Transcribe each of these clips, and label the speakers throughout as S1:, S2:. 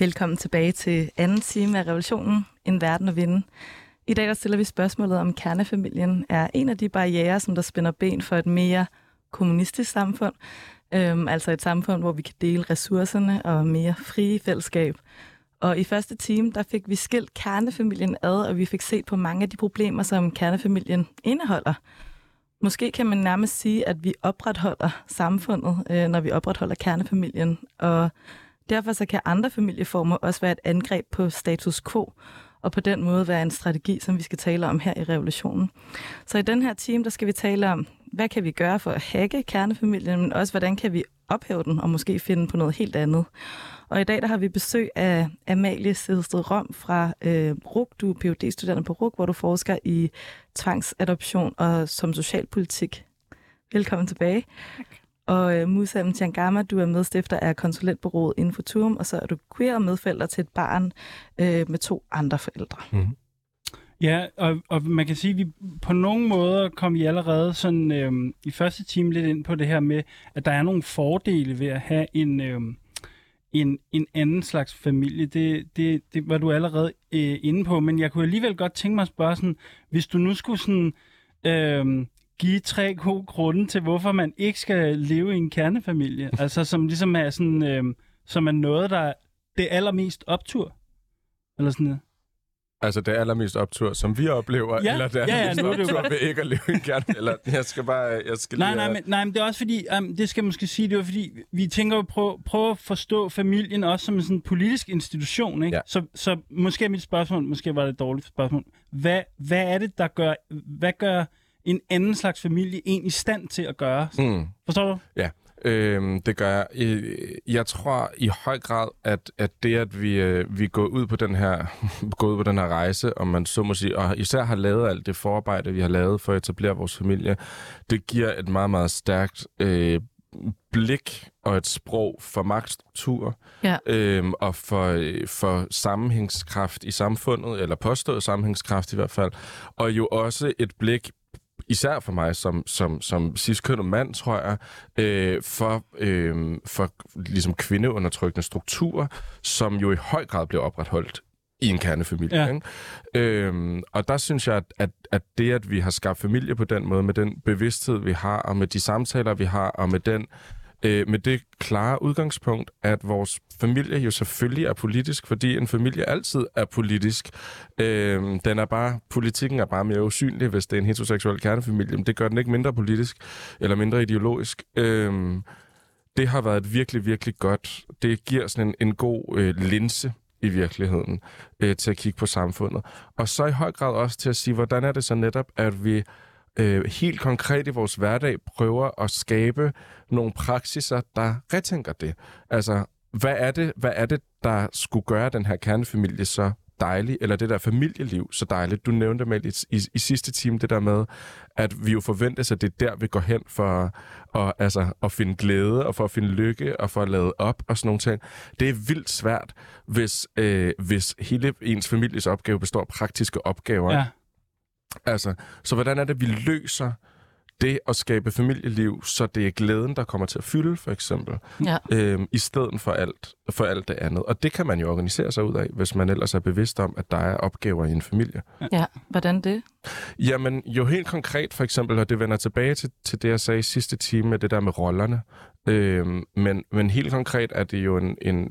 S1: Velkommen tilbage til anden time af Revolutionen, En Verden at Vinde. I dag der stiller vi spørgsmålet om kernefamilien er en af de barriere, som der spænder ben for et mere kommunistisk samfund. Øhm, altså et samfund, hvor vi kan dele ressourcerne og mere frie fællesskab. Og i første time, der fik vi skilt kernefamilien ad, og vi fik set på mange af de problemer, som kernefamilien indeholder. Måske kan man nærmest sige, at vi opretholder samfundet, øh, når vi opretholder kernefamilien. Og derfor så kan andre familieformer også være et angreb på status quo, og på den måde være en strategi, som vi skal tale om her i revolutionen. Så i den her time, der skal vi tale om, hvad kan vi gøre for at hacke kernefamilien, men også hvordan kan vi ophæve den og måske finde på noget helt andet. Og i dag der har vi besøg af Amalie Sidsted Rom fra øh, RUG. Du er phd studerende på RUG, hvor du forsker i tvangsadoption og som socialpolitik. Velkommen tilbage. Tak. Og øh, Musa Mtiangama, du er medstifter af konsulentbureauet Infotum, og så er du queer og medfælder til et barn øh, med to andre forældre. Mm-hmm.
S2: Ja, og, og man kan sige, at vi på nogle måder kom vi allerede sådan øh, i første time lidt ind på det her med, at der er nogle fordele ved at have en, øh, en, en anden slags familie. Det, det, det var du allerede øh, inde på, men jeg kunne alligevel godt tænke mig at spørge sådan, hvis du nu skulle sådan... Øh, give tre gode grunde til, hvorfor man ikke skal leve i en kernefamilie. altså som ligesom er sådan, øh, som er noget, der er det allermest optur. Eller sådan noget.
S3: Altså det allermest optur, som vi oplever,
S2: ja,
S3: eller det
S2: allermest
S3: ja, ja, optur ved ikke at leve i en kerne, eller jeg skal bare, jeg skal
S2: nej, nej, men, nej, men det er også fordi, um, det skal jeg måske sige, det var fordi, vi tænker jo prøve, prøve at forstå familien også som en sådan politisk institution, ikke? Ja. Så, så måske er mit spørgsmål, måske var det et dårligt spørgsmål, hvad, hvad er det, der gør, hvad gør en anden slags familie en i stand til at gøre. Mm. Forstår du?
S3: Ja. Øhm, det gør jeg. Jeg tror i høj grad, at, at det, at vi, øh, vi går ud på den her går ud på den her rejse, om man så må sige, og især har lavet alt det forarbejde, vi har lavet for at etablere vores familie, det giver et meget, meget stærkt øh, blik og et sprog for magtstruktur ja. øhm, og for, for sammenhængskraft i samfundet, eller påstået sammenhængskraft i hvert fald, og jo også et blik især for mig som, som, som cis-kønnet mand, tror jeg, øh, for, øh, for ligesom kvindeundertrykkende strukturer, som jo i høj grad bliver opretholdt i en kernefamilie. Ja. Ikke? Øhm, og der synes jeg, at, at, at det, at vi har skabt familie på den måde, med den bevidsthed, vi har, og med de samtaler, vi har, og med den øh, med det klare udgangspunkt, at vores familie jo selvfølgelig er politisk, fordi en familie altid er politisk. Øh, den er bare, politikken er bare mere usynlig, hvis det er en heteroseksuel kernefamilie. Men det gør den ikke mindre politisk, eller mindre ideologisk. Øh, det har været virkelig, virkelig godt. Det giver sådan en, en god øh, linse i virkeligheden øh, til at kigge på samfundet. Og så i høj grad også til at sige, hvordan er det så netop, at vi øh, helt konkret i vores hverdag prøver at skabe nogle praksiser, der retænker det. Altså, hvad er det, hvad er det der skulle gøre den her kernefamilie så dejlig, eller det der familieliv så dejligt. Du nævnte med i, i, i sidste time det der med, at vi jo forventes, at det er der, vi går hen for at, altså, at finde glæde, og for at finde lykke, og for at lade op, og sådan nogle ting. Det er vildt svært, hvis, øh, hvis hele ens families opgave består af praktiske opgaver. Ja. Altså, så hvordan er det, vi løser det at skabe familieliv, så det er glæden, der kommer til at fylde, for eksempel, ja. øhm, i stedet for alt, for alt det andet. Og det kan man jo organisere sig ud af, hvis man ellers er bevidst om, at der er opgaver i en familie.
S1: Ja, hvordan det?
S3: Jamen, jo helt konkret for eksempel, og det vender tilbage til, til det, jeg sagde i sidste time med det der med rollerne. Øhm, men, men helt konkret er det jo en, en, en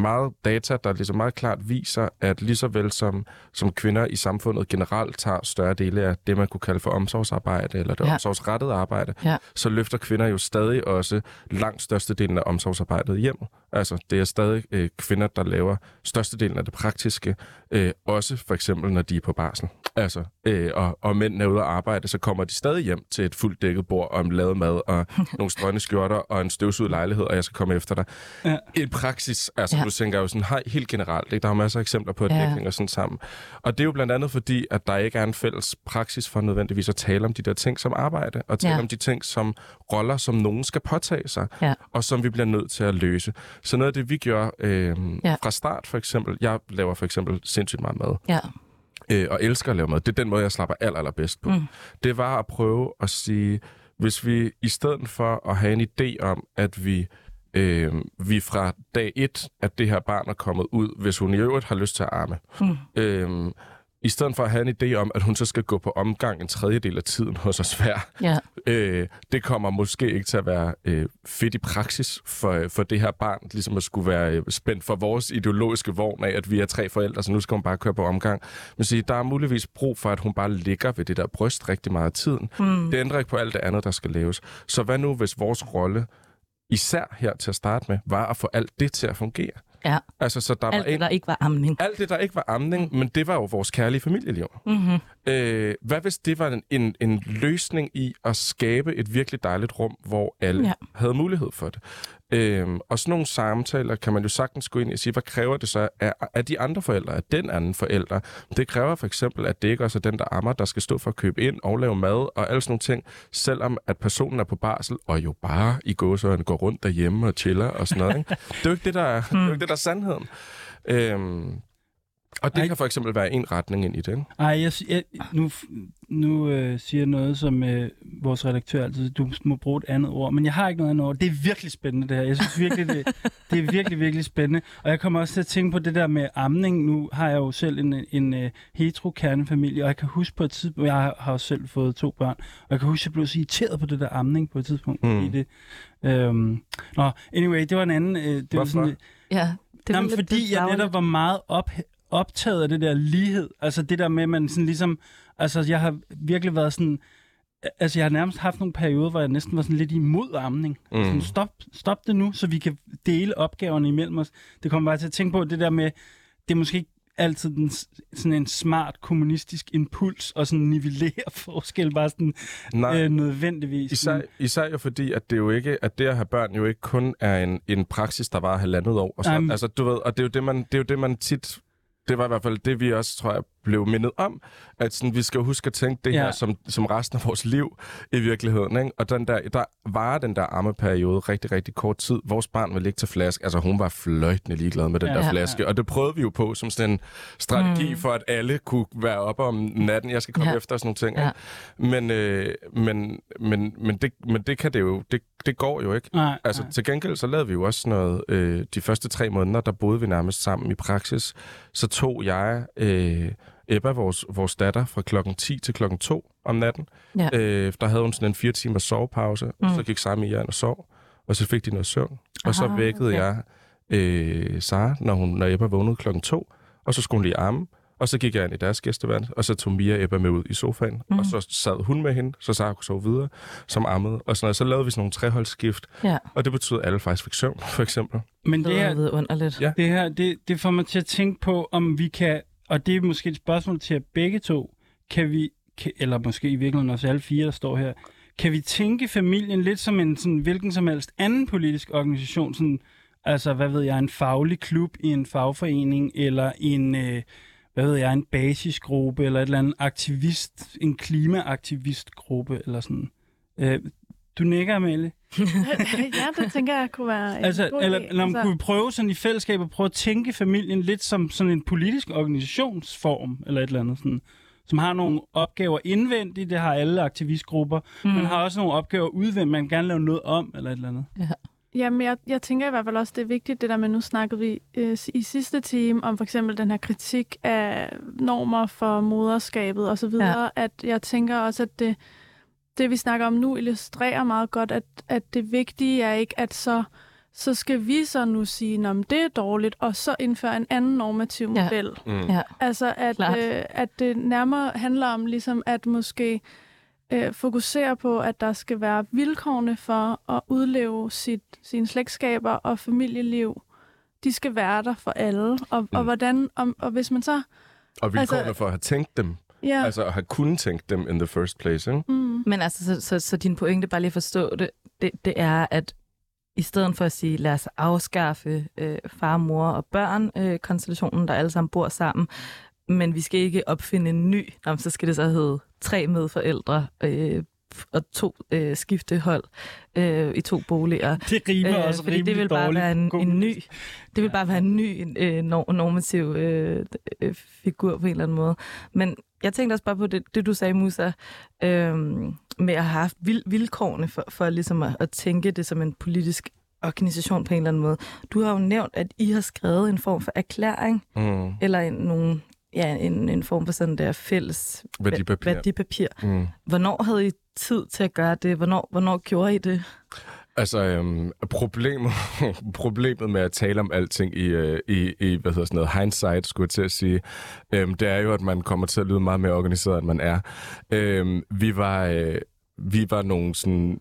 S3: meget data, der ligesom meget klart viser, at lige så vel som, som kvinder i samfundet generelt tager større dele af det, man kunne kalde for omsorgsarbejde, eller det ja. omsorgsrettede arbejde, ja. så løfter kvinder jo stadig også langt størstedelen af omsorgsarbejdet hjem. Altså, det er stadig øh, kvinder, der laver størstedelen af det praktiske, øh, også for eksempel, når de er på barsel. Altså, øh, og, og mænd er ude at arbejde, så kommer de stadig hjem til et fuldt dækket bord og en lavet mad og nogle strønne skjorter og en støvsud lejlighed, og jeg skal komme efter dig. Ja. I praksis, altså ja. du tænker jo sådan, hej, helt generelt, ikke? der er masser af eksempler på, at ja. dækning og sådan sammen. Og det er jo blandt andet fordi, at der ikke er en fælles praksis for nødvendigvis at tale om de der ting som arbejde, og tale ja. om de ting som roller, som nogen skal påtage sig, ja. og som vi bliver nødt til at løse. Så noget af det, vi gjorde øh, ja. fra start for eksempel, jeg laver for eksempel sindssygt meget mad. Ja øh, og elsker at lave mad, det er den måde, jeg slapper aller, allerbedst på. Mm. Det var at prøve at sige, hvis vi i stedet for at have en idé om, at vi øh, vi fra dag et, at det her barn er kommet ud, hvis hun i øvrigt har lyst til at arme.
S1: Mm.
S3: Øh, i stedet for at have en idé om, at hun så skal gå på omgang en tredjedel af tiden hos os hver.
S1: Ja.
S3: Øh, det kommer måske ikke til at være øh, fedt i praksis for, for det her barn, ligesom at skulle være øh, spændt for vores ideologiske vogn af, at vi er tre forældre, så nu skal hun bare køre på omgang. Men sige, der er muligvis brug for, at hun bare ligger ved det der bryst rigtig meget af tiden.
S1: Mm.
S3: Det ændrer ikke på alt det andet, der skal laves. Så hvad nu, hvis vores rolle, især her til at starte med, var at få alt det til at fungere?
S1: Ja.
S3: Altså, så der
S1: Alt
S3: var
S1: det,
S3: en,
S1: der ikke var amning.
S3: alt det, der ikke var amning, men det var jo vores kærlige familieliv.
S1: Mm-hmm.
S3: Øh, hvad hvis det var en, en, en løsning i at skabe et virkelig dejligt rum, hvor alle
S1: Ja.
S3: ja. havde mulighed for det? Øhm, og sådan nogle samtaler kan man jo sagtens gå ind i og sige, hvad kræver det så af, af de andre forældre, af den anden forælder? Det kræver for eksempel, at det ikke også er den, der ammer, der skal stå for at købe ind og lave mad og alle sådan nogle ting, selvom at personen er på barsel og jo bare i gåsøjne går rundt derhjemme og chiller og sådan noget. Ikke? Det er jo ikke det, der er, det er, jo ikke det, der er sandheden. Øhm, og det
S2: Ej.
S3: kan for eksempel være en retning ind i det. ikke?
S2: Ej, jeg, jeg, nu, nu øh, siger jeg noget, som øh, vores redaktør altid, du må bruge et andet ord, men jeg har ikke noget andet ord. Det er virkelig spændende, det her. Jeg synes virkelig, det, det er virkelig, virkelig spændende. Og jeg kommer også til at tænke på det der med amning. Nu har jeg jo selv en, en uh, hetero-kernefamilie, og jeg kan huske på et tidspunkt, jeg har, jo selv fået to børn, og jeg kan huske, at jeg blev så irriteret på det der amning på et tidspunkt.
S3: Mm.
S2: Fordi det, øhm, nå, anyway, det var en anden... Øh, det var
S3: Hvorfor?
S2: sådan,
S1: Ja. Det
S2: Jamen, fordi jeg netop var meget op, optaget af det der lighed. Altså det der med, at man sådan ligesom... Altså jeg har virkelig været sådan... Altså jeg har nærmest haft nogle perioder, hvor jeg næsten var sådan lidt imod amning. Mm. Sådan, stop, stop det nu, så vi kan dele opgaverne imellem os. Det kommer bare til at tænke på det der med... Det er måske ikke altid den, sådan en smart kommunistisk impuls og sådan nivellere forskel bare sådan
S3: Nej.
S2: øh, nødvendigvis.
S3: Især, især jo fordi, at det jo ikke, at det at have børn jo ikke kun er en, en praksis, der var halvandet år. Og, så,
S2: Jamen.
S3: altså, du ved, og det er, jo det, man, det er jo det, man tit... Det var i hvert fald det, vi også, tror jeg, blev mindet om. At sådan, vi skal huske at tænke det
S2: Ja.
S3: her som, som resten af vores liv i virkeligheden. Ikke? Og den der, der var den der ammeperiode rigtig, rigtig kort tid. Vores barn ville ligge til flaske. Altså, hun var fløjtende ligeglad med den
S2: Ja.
S3: der
S2: Ja.
S3: flaske. Og det prøvede vi jo på som sådan en strategi
S1: Mm.
S3: for, at alle kunne være oppe om natten. Jeg skal komme
S1: Ja.
S3: ja. efter og sådan nogle ting.
S1: Ja.
S3: Ikke? Men, øh, men, men, men, det, men det kan det jo, det, det går jo ikke.
S2: Nej,
S3: Altså,
S2: nej.
S3: til gengæld så lavede vi jo også noget, øh, de første tre måneder, der boede vi nærmest sammen i praksis. Så tog jeg øh, Ebba, vores, vores datter, fra klokken 10 til klokken 2 om natten.
S1: Ja.
S3: Øh, der havde hun sådan en fire timers sovepause, mm.
S1: Mm.
S3: og så gik Sami i og sov, og så fik de noget søvn. Og så
S1: Ah,
S3: vækkede
S1: okay.
S3: jeg øh, Sara, når, hun, når Ebba vågnede klokken 2, og så skulle hun lige amme. Og så gik jeg ind i deres gæstevand, og så tog Mia Ebba med ud i sofaen. Mm. Og så sad hun med hende, så Sara kunne sove videre, som ammede. Og sådan noget. Så lavede vi sådan nogle treholdsskift,
S1: Ja.
S3: og det betød, at alle faktisk fik søvn, for eksempel.
S2: Men
S1: Det
S2: det
S1: er
S2: er,
S1: vidunderligt.
S3: Ja.
S2: Det her, det, det får mig til at tænke på, om vi kan, og det er måske et spørgsmål til jer begge to, kan vi, kan, eller måske i virkeligheden også alle fire, der står her, kan vi tænke familien lidt som en sådan, hvilken som helst anden politisk organisation, sådan, altså hvad ved jeg, en faglig klub i en fagforening, eller en, øh, hvad ved jeg, en basisgruppe, eller et eller andet aktivist, en klimaaktivistgruppe, eller sådan. Øh, du nikker, Amalie?
S4: ja, det tænker jeg kunne være en
S2: Altså,
S4: god
S2: eller,
S4: idé.
S2: eller altså... kunne vi prøve sådan i fællesskab at prøve at tænke familien lidt som sådan en politisk organisationsform, eller et eller andet sådan, som har nogle opgaver indvendigt, det har alle aktivistgrupper, mm. men har også nogle opgaver udvendigt, man gerne lave noget om, eller et eller andet.
S4: Jamen, jeg, jeg tænker i hvert fald også, det er vigtigt, det der med, nu snakkede vi øh, i sidste time om for eksempel den her kritik af normer for moderskabet og så videre, ja. at jeg tænker også, at det, det, vi snakker om nu, illustrerer meget godt, at, at det vigtige er ikke, at så, så skal vi så nu sige, at det er dårligt, og så indføre en anden normativ
S1: Ja.
S4: model.
S3: Mm.
S1: Ja.
S4: Altså, at,
S1: Klart.
S4: øh, at det nærmere handler om ligesom at måske øh, fokusere på, at der skal være vilkårene for at udleve sit, sine slægtskaber og familieliv. De skal være der for alle. Og, mm. og, hvordan, og, og hvis man så...
S3: Og vilkårene
S4: Altså-
S3: altså, for at have tænkt dem,
S4: Ja, altså,
S3: at have kunnet tænkt dem in the first place, ikke?
S4: mm,
S1: Men altså, så, så, så din pointe, bare lige at forstå det, det, det er, at i stedet for at sige, lad os afskaffe øh, far, mor og børn, øh, konstellationen, der alle sammen bor sammen, men vi skal ikke opfinde en ny, Nå, men så skal det så hedde tre medforældre øh, og to øh, skiftehold øh, i to boliger.
S2: Det rimer øh, også
S1: fordi
S2: rimelig
S1: det vil bare
S2: dårligt.
S1: være en, en ny, det vil bare være en ny øh, nor- normativ øh, øh, figur på en eller anden måde. Men jeg tænkte også bare på det, det du sagde, Musa, øh, med at have haft vil, vilkårene for, for ligesom at, at tænke det som en politisk organisation på en eller anden måde. Du har jo nævnt, at I har skrevet en form for erklæring,
S3: Mm.
S1: eller en, nogle, ja, en, en form for sådan der fælles
S3: Værdipapir.
S1: værdipapir.
S3: Mm.
S1: Hvornår havde I tid til at gøre det? Hvornår, hvornår gjorde I det?
S3: Altså, øhm, problemet, problemet med at tale om alting i, øh, i, i hvad hedder sådan noget, hindsight, skulle jeg til at sige, øhm, det er jo, at man kommer til at lyde meget mere organiseret, end man er. Øhm, vi var, øh, vi var nogle sådan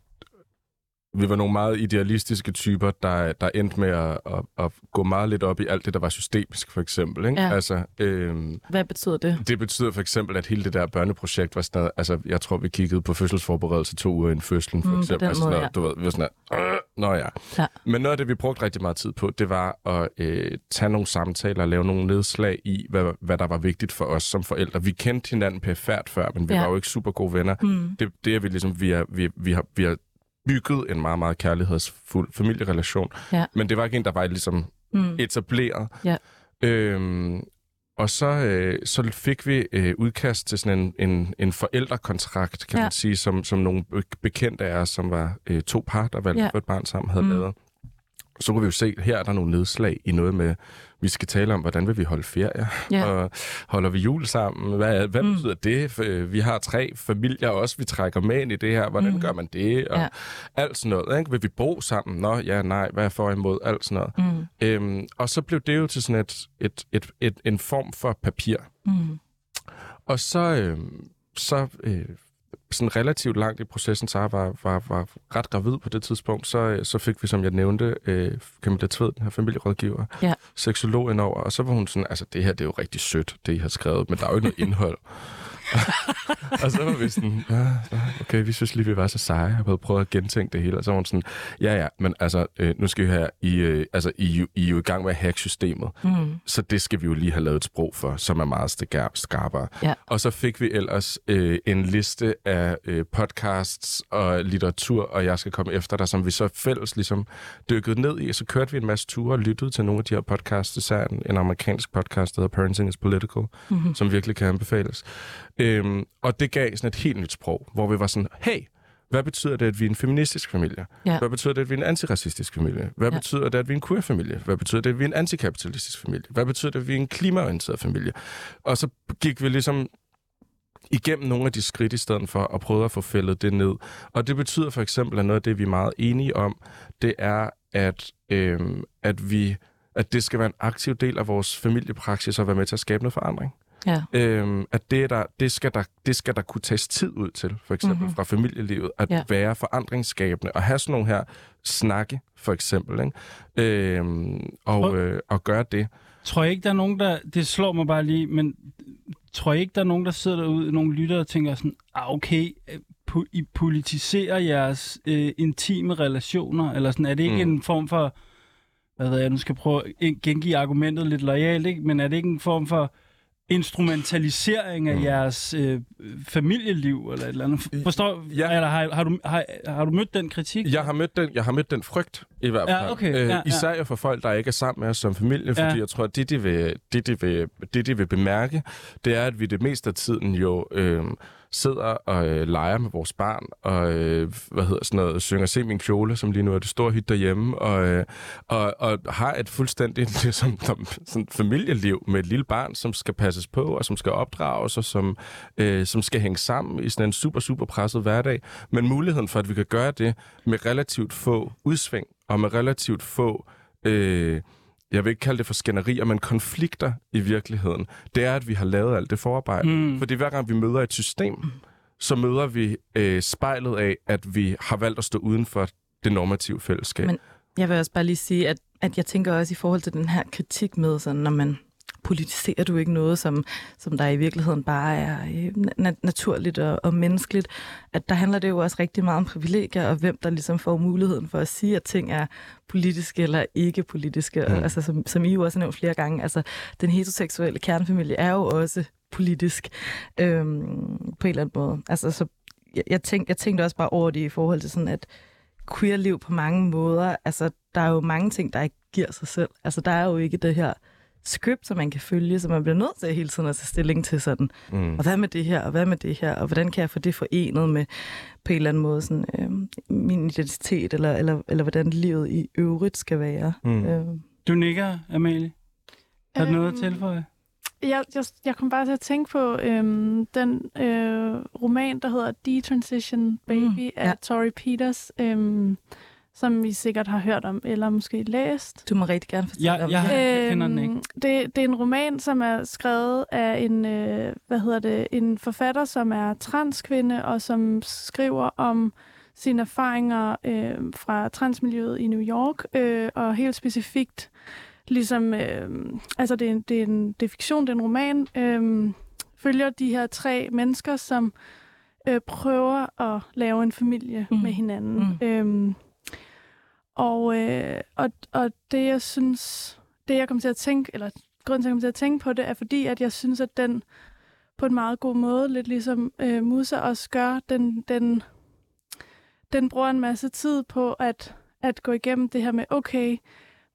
S3: vi var nogle meget idealistiske typer, der, der endte med at, at, at gå meget lidt op i alt det, der var systemisk, for eksempel. Ikke?
S1: Ja.
S3: Altså, øhm,
S1: Hvad betyder det?
S3: det betyder for eksempel, at hele det der børneprojekt var sådan noget, altså jeg tror, vi kiggede på fødselsforberedelse to uger inden fødslen, for
S1: Mm,
S3: eksempel. altså,
S1: måde,
S3: noget,
S1: ja.
S3: Du ved, vi var sådan her, øh, nå ja.
S1: Ja.
S3: Men noget af det, vi brugte rigtig meget tid på, det var at øh, tage nogle samtaler og lave nogle nedslag i, hvad, hvad der var vigtigt for os som forældre. Vi kendte hinanden pæfærd før, men vi
S1: Ja.
S3: var jo ikke super gode venner.
S1: Mm.
S3: Det, det er vi ligesom, vi, er, vi, vi, har, vi har bygget en meget, meget kærlighedsfuld familierelation.
S1: Ja.
S3: Men det var ikke en, der var ligesom
S1: Mm.
S3: etableret.
S1: Ja.
S3: Øhm, og så, øh, så fik vi øh, udkast til sådan en, en, en forældrekontrakt, kan
S1: Ja.
S3: man sige, som, som nogle be- bekendte af os, som var øh, to par, der valgte
S1: Ja.
S3: for et barn sammen, havde
S1: Mm.
S3: mm. Så kunne vi jo se, her er der nogle nedslag i noget med, vi skal tale om, hvordan vil vi holde ferie,
S1: Ja.
S3: og holder vi jul sammen, hvad, hvad
S1: Mm.
S3: betyder det? Øh, Vi har tre familier også, vi trækker med ind i det her, hvordan
S1: Mm.
S3: gør man det? Og
S1: Ja.
S3: alt sådan noget, ikke? Vil vi bo sammen? Nå, ja, nej, hvad er for imod? Alt sådan noget.
S1: Mm.
S3: Øhm, og så blev det jo til sådan et, et, et, et, en form for papir.
S1: Mm.
S3: Og så, øhm, så øh, sådan relativt langt i processen, så var, var, var ret gravid på det tidspunkt, så, øh, så fik vi, som jeg nævnte, øh, Camilla Tved, den her familierådgiver,
S1: Ja.
S3: seksolog indover, og så var hun sådan, altså det her, det er jo rigtig sødt, det I har skrevet, men der er jo ikke noget indhold. og så var vi sådan, ja, okay, vi synes lige, vi var så seje. Jeg havde prøvet at gentænke det hele. Og så var hun sådan, ja, ja, men altså, øh, nu skal vi her, I, øh, altså, I, jo- I er jo i gang med at hacke systemet.
S1: Mm.
S3: Så det skal vi jo lige have lavet et sprog for, som er meget skarp- skarpere.
S1: Ja.
S3: Og så fik vi ellers øh, en liste af øh, podcasts og litteratur, og jeg skal komme efter dig, som vi så fælles ligesom dykkede ned i. Så kørte vi en masse ture og lyttede til nogle af de her podcasts, især en, en amerikansk podcast, der hedder Parenting is Political,
S1: Mm-hmm.
S3: som virkelig kan anbefales. Øhm, og det gav sådan et helt nyt sprog, hvor vi var sådan, hey, hvad betyder det, at vi er en feministisk familie?
S1: Ja.
S3: Hvad betyder det, at vi er en antiracistisk familie? Hvad
S1: Ja.
S3: betyder det, at vi er en queer-familie? Hvad betyder det, at vi er en antikapitalistisk familie? Hvad betyder det, at vi er en klimaorienteret familie? Og så gik vi ligesom igennem nogle af de skridt i stedet for at prøve at få fældet det ned. Og det betyder for eksempel, at noget af det, vi er meget enige om, det er, at, øhm, at vi at det skal være en aktiv del af vores familiepraksis og være med til at skabe noget forandring.
S1: Ja.
S3: Øhm, at det, er der, det, skal der, det skal der kunne tages tid ud til, for eksempel
S1: Mhm.
S3: mm-hmm. fra familielivet, at
S1: Ja.
S3: være forandringsskabende, og have sådan nogle her snakke, for eksempel, ikke? Øhm, og, øh, og gøre det.
S2: Tror jeg ikke, der er nogen, der... Det slår mig bare lige, men tror jeg ikke, der er nogen, der sidder derude, nogle lyttere og tænker sådan, ah, okay, øh, po- I politiserer jeres øh, intime relationer, eller sådan, er det ikke mm. En form for, hvad ved jeg, nu skal prøve at gengive argumentet lidt lojalt, ikke? men er det ikke en form for instrumentalisering af mm. Jeres øh, familieliv, eller et eller andet? Forstår, ja.
S3: Ja.
S2: eller har, har, du, har, har du mødt den kritik?
S3: Jeg har mødt den, jeg har mødt den frygt, i hvert
S2: Ja,
S3: fald.
S2: okay, ja, ja.
S3: Især jo for folk, der ikke er sammen med os som familie, fordi
S2: Ja.
S3: jeg tror, at det de, vil, det, de vil, det, de vil bemærke, det er, at vi det meste af tiden jo øh, sidder og øh, leger med vores barn, og øh, hvad hedder sådan noget, synger Se min kjole, som lige nu er det store hit derhjemme, og, øh, og, og har et fuldstændig ligesom, sådan familieliv med et lille barn, som skal passes på, og som skal opdrages, og som, øh, som skal hænge sammen i sådan en super, super presset hverdag. Men muligheden for, at vi kan gøre det med relativt få udsving, og med relativt få... Øh, jeg vil ikke kalde det for skænderier, men konflikter i virkeligheden, det er, at vi har lavet alt det forarbejde.
S2: Mm.
S3: Fordi hver gang vi møder et system, så møder vi øh, spejlet af, at vi har valgt at stå uden for det normative fællesskab.
S1: Men- Jeg vil også bare lige sige, at, at jeg tænker også i forhold til den her kritik med, sådan, når man politiserer du ikke noget, som, som der i virkeligheden bare er øh, na- naturligt og, og menneskeligt, at der handler det jo også rigtig meget om privilegier, og hvem der ligesom får muligheden for at sige, at ting er politiske eller ikke politiske. Og,
S3: Mm.
S1: altså, som, som I jo også har nævnt flere gange, altså den heteroseksuelle kernefamilie er jo også politisk øhm, på en eller anden måde. Altså, så jeg, jeg, tænkte, jeg tænkte også bare over det i forhold til sådan, at queer-liv på mange måder, altså der er jo mange ting, der ikke giver sig selv. Altså der er jo ikke det her script, som man kan følge, så man bliver nødt til hele tiden at tage stilling til sådan, mm. og hvad med det her, og hvad med det her, og hvordan kan jeg få det forenet med på en eller anden måde sådan, øh, min identitet, eller, eller, eller hvordan livet i øvrigt skal være. Mm. Øh.
S2: Du nikker, Amalie. Har du noget at øhm, tilføje?
S4: Jeg, jeg, jeg kom bare til at tænke på øhm, den øh, roman, der hedder Detransition Baby mm, ja. af Tori Peters. Øhm, som I sikkert har hørt om, eller måske læst.
S1: Du må rigtig gerne fortælle
S2: ja, om jeg, jeg kender den ikke. Øhm,
S4: det, det er en roman, som er skrevet af en, øh, hvad hedder det, en forfatter, som er transkvinde, og som skriver om sine erfaringer øh, fra transmiljøet i New York, øh, og helt specifikt, ligesom, øh, altså det er, en, det, er en, det er fiktion, det er en roman, øh, følger de her tre mennesker, som øh, prøver at lave en familie mm. med hinanden. Mm. Øh, og, øh, og, og det, jeg synes, det jeg kommer til at tænke, eller grunden til, at jeg kommer til at tænke på det, er fordi, at jeg synes, at den på en meget god måde, lidt ligesom øh, Musa også gør, den, den, den bruger en masse tid på at, at gå igennem det her med, okay,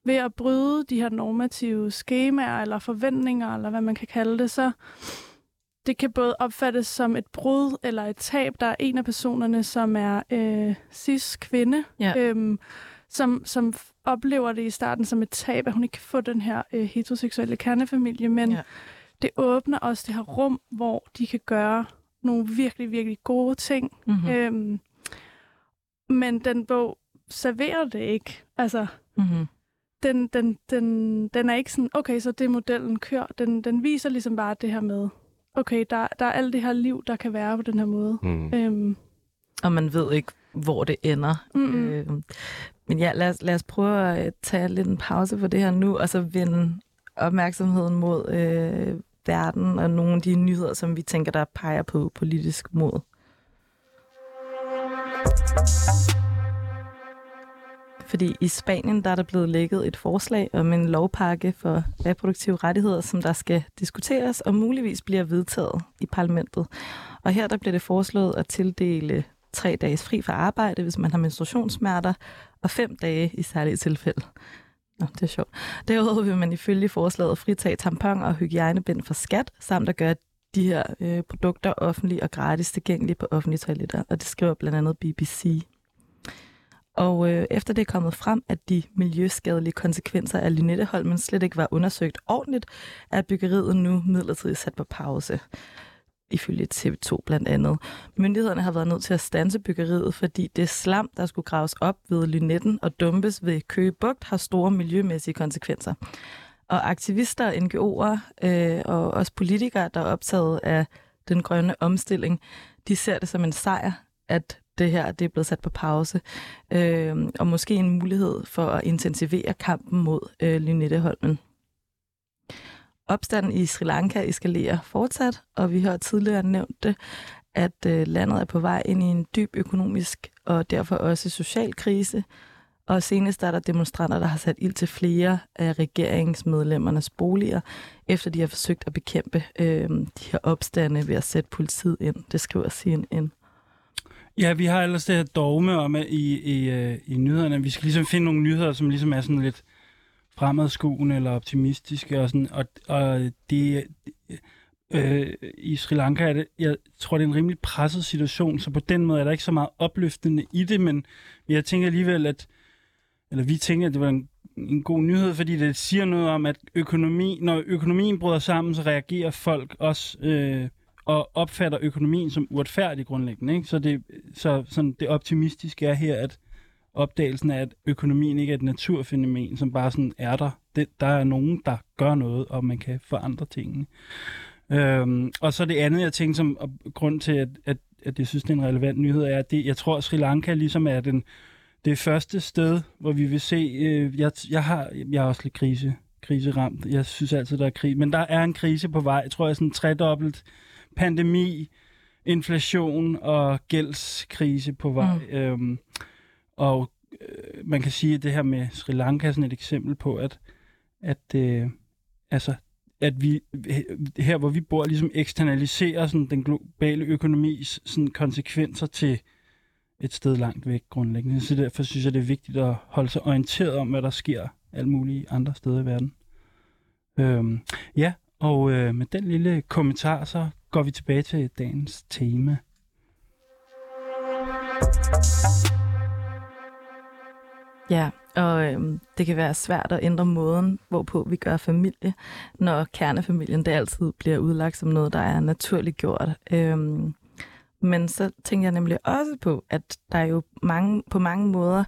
S4: ved at bryde de her normative skemaer eller forventninger, eller hvad man kan kalde det, så det kan både opfattes som et brud eller et tab. Der er en af personerne, som er øh, cis-kvinde, ja. øhm, som, som oplever det i starten som et tab, at hun ikke kan få den her øh, heteroseksuelle kernefamilie, men ja. det åbner også det her rum, hvor de kan gøre nogle virkelig, virkelig gode ting. Mm-hmm. Øhm, men den bog serverer det ikke. Altså, mm-hmm. den, den, den, den er ikke sådan, okay, så det modellen kører. Den, den viser ligesom bare det her med, okay, der, der er alt det her liv, der kan være på den her måde. Mm. Øhm,
S1: og man ved ikke, hvor det ender. Mm-hmm. Øh, men ja, lad os, lad os prøve at tage lidt en pause på det her nu, og så vende opmærksomheden mod øh, verden og nogle af de nyheder, som vi tænker, der peger på politisk mod. Fordi i Spanien der er der blevet lægget et forslag om en lovpakke for reproduktive rettigheder, som der skal diskuteres og muligvis bliver vedtaget i parlamentet. Og her der bliver det foreslået at tildele tre dages fri fra arbejde, hvis man har menstruationssmerter, og fem dage i særlige tilfælde. Nå, det er sjovt. Derudover vil man ifølge forslaget fritage tampon og hygiejnebind for skat, samt at gøre de her øh, produkter offentlige og gratis tilgængelige på offentlige toiletter, og det skriver blandt andet BBC. Og øh, efter det er kommet frem, at de miljøskadelige konsekvenser af Lynetteholmen slet ikke var undersøgt ordentligt, er byggeriet nu midlertidigt sat på pause ifølge TV2 blandt andet. Myndighederne har været nødt til at stanse byggeriet, fordi det slam, der skulle graves op ved Lynetten og dumpes ved Køge Bugt, har store miljømæssige konsekvenser. Og aktivister, NGO'er øh, og også politikere, der er optaget af den grønne omstilling, de ser det som en sejr, at det her det er blevet sat på pause, øh, og måske en mulighed for at intensivere kampen mod øh, Lynetteholmen. Opstanden i Sri Lanka eskalerer fortsat, og vi har tidligere nævnt det, at øh, landet er på vej ind i en dyb økonomisk og derfor også social krise. Og senest er der demonstranter, der har sat ild til flere af regeringsmedlemmernes boliger, efter de har forsøgt at bekæmpe øh, de her opstande ved at sætte politiet ind. Det skriver CNN.
S2: Ja, vi har ellers det her dogme om, at i, i, øh, i nyhederne, vi skal ligesom finde nogle nyheder, som ligesom er sådan lidt fremadskuende eller optimistiske og sådan, og, og det, øh, i Sri Lanka er det, jeg tror, det er en rimelig presset situation, så på den måde er der ikke så meget opløftende i det, men jeg tænker alligevel, at, eller vi tænker, at det var en, en god nyhed, fordi det siger noget om, at økonomi, når økonomien bryder sammen, så reagerer folk også øh, og opfatter økonomien som uretfærdig grundlæggende. Ikke? Så, det, så sådan, det optimistiske er her, at opdagelsen af, at økonomien ikke er et naturfænomen, som bare sådan er der. Det, der er nogen, der gør noget, og man kan forandre tingene. Øhm, og så det andet, jeg tænkte som grund til, at, at, at jeg synes, det er en relevant nyhed, er, at det, jeg tror, at Sri Lanka ligesom er den, det første sted, hvor vi vil se, øh, jeg, jeg, har, jeg er også lidt krise, kriseramt. Jeg synes altid, der er krig. Men der er en krise på vej. Jeg tror, jeg sådan tredobbelt pandemi, inflation og gældskrise på vej. Mm. Øhm, og øh, man kan sige, at det her med Sri Lanka er sådan et eksempel på, at, at, øh, altså, at vi her, hvor vi bor, ligesom eksternaliserer sådan, den globale økonomis sådan, konsekvenser til et sted langt væk grundlæggende. Så derfor synes jeg, det er vigtigt at holde sig orienteret om, hvad der sker alle mulige andre steder i verden. Øhm, ja, og øh, med den lille kommentar, så går vi tilbage til dagens tema.
S1: Ja, og øhm, det kan være svært at ændre måden, hvorpå vi gør familie, når kernefamilien det altid bliver udlagt som noget, der er naturligt gjort. Øhm, men så tænker jeg nemlig også på, at der jo mange, på mange måder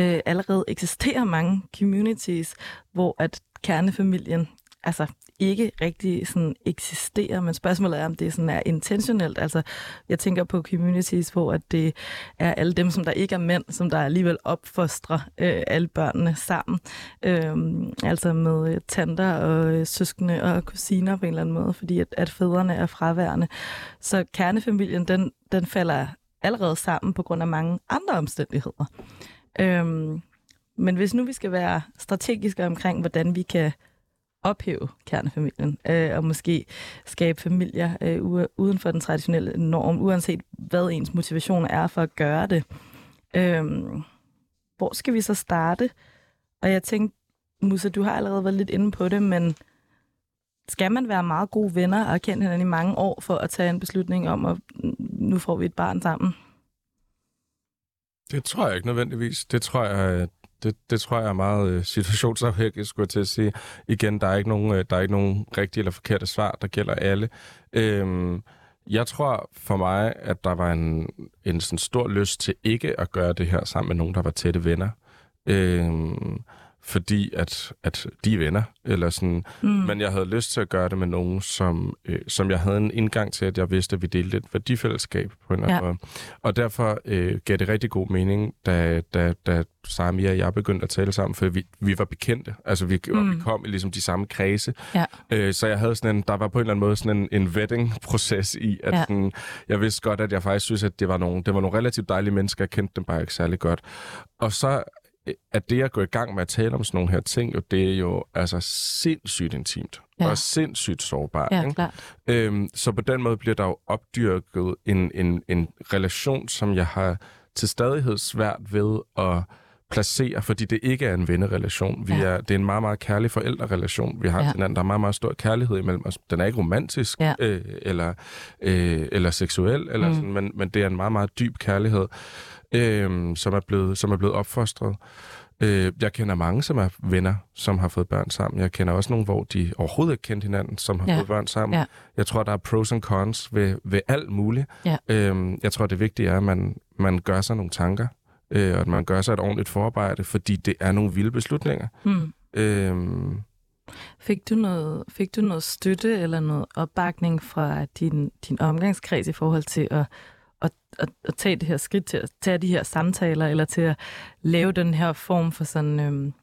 S1: øh, allerede eksisterer mange communities, hvor at kernefamilien altså ikke rigtig sådan eksisterer, men spørgsmålet er, om det sådan er intentionelt. Altså, jeg tænker på communities, hvor at det er alle dem, som der ikke er mænd, som der alligevel opfostrer øh, alle børnene sammen. Øh, altså med tanter og øh, søskende og kusiner på en eller anden måde, fordi at, at fædrene er fraværende. Så kernefamilien, den, den falder allerede sammen på grund af mange andre omstændigheder. Øhm, men hvis nu vi skal være strategiske omkring, hvordan vi kan ophæve kernefamilien, øh, og måske skabe familier øh, uden for den traditionelle norm, uanset hvad ens motivation er for at gøre det. Øh, hvor skal vi så starte? Og jeg tænkte, Musa, du har allerede været lidt inde på det, men skal man være meget gode venner og kende hinanden i mange år for at tage en beslutning om, at nu får vi et barn sammen?
S3: Det tror jeg ikke nødvendigvis. Det tror jeg, det, det tror jeg er meget øh, situationsafhængigt, skulle jeg til at sige. Igen, der er ikke nogen, øh, der er ikke nogen rigtige eller forkerte svar, der gælder alle. Øhm, jeg tror for mig, at der var en, en sådan stor lyst til ikke at gøre det her sammen med nogen, der var tætte venner. Øhm, fordi at, at de er venner, eller sådan. Mm. Men jeg havde lyst til at gøre det med nogen, som, øh, som jeg havde en indgang til, at jeg vidste, at vi delte et værdifællesskab på en eller anden ja. måde. Og derfor øh, gav det rigtig god mening, da, da, da Sami og jeg begyndte at tale sammen, for vi, vi var bekendte. Altså, vi, mm. vi kom i ligesom de samme kredse. Ja. Øh, så jeg havde sådan en, der var på en eller anden måde sådan en, en vetting-proces i, at ja. sådan, jeg vidste godt, at jeg faktisk synes, at det var nogle, det var nogle relativt dejlige mennesker. Jeg kendte dem bare ikke særlig godt. Og så at det at gå i gang med at tale om sådan nogle her ting, jo, det er jo altså sindssygt intimt ja. og sindssygt sårbart.
S1: Ja,
S3: ikke?
S1: klart.
S3: Øhm, så på den måde bliver der jo opdyrket en, en, en relation, som jeg har til stadighed svært ved at placere, fordi det ikke er en vennerelation. Vi ja. er, det er en meget, meget kærlig forældrerelation, vi har ja. til hinanden. Der er meget, meget stor kærlighed imellem os. Den er ikke romantisk ja. øh, eller, øh, eller seksuel, eller mm. sådan, men, men det er en meget, meget dyb kærlighed øh, som, er blevet, som er blevet opfostret. Øh, jeg kender mange, som er venner, som har fået børn sammen. Jeg kender også nogle, hvor de overhovedet ikke kendte hinanden, som har ja. fået børn sammen. Ja. Jeg tror, der er pros and cons ved, ved alt muligt. Ja. Øh, jeg tror, det vigtige er, at man, man gør sig nogle tanker, øh, og at man gør sig et ordentligt forarbejde, fordi det er nogle vilde beslutninger. Mm. Øh,
S1: Fik du, noget, fik du noget støtte eller noget opbakning fra din, din omgangskreds i forhold til at at, at, at tage det her skridt til at tage de her samtaler, eller til at lave den her form for sådan øhm,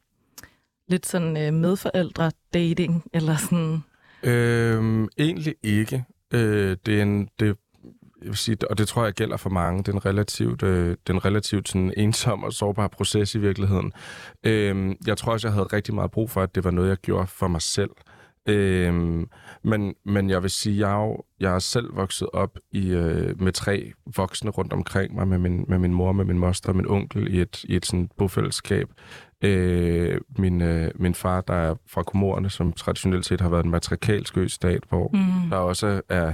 S1: lidt sådan øh, medforældre-dating, eller sådan?
S3: Øhm, egentlig ikke. Øh, det er en, det, jeg vil sige, og det tror jeg gælder for mange, den relativt, øh, den relativt sådan ensom og sårbar proces i virkeligheden. Øh, jeg tror også, jeg havde rigtig meget brug for, at det var noget, jeg gjorde for mig selv. Øhm, men, men jeg vil sige, jeg er, jo, jeg er selv vokset op i, øh, med tre voksne rundt omkring mig, med min, med min mor, med min moster og min onkel i et, i et sådan bofællesskab. Øh, min, øh, min far, der er fra Komorerne, som traditionelt set har været en matrikalsk stat, hvor mm. der også er,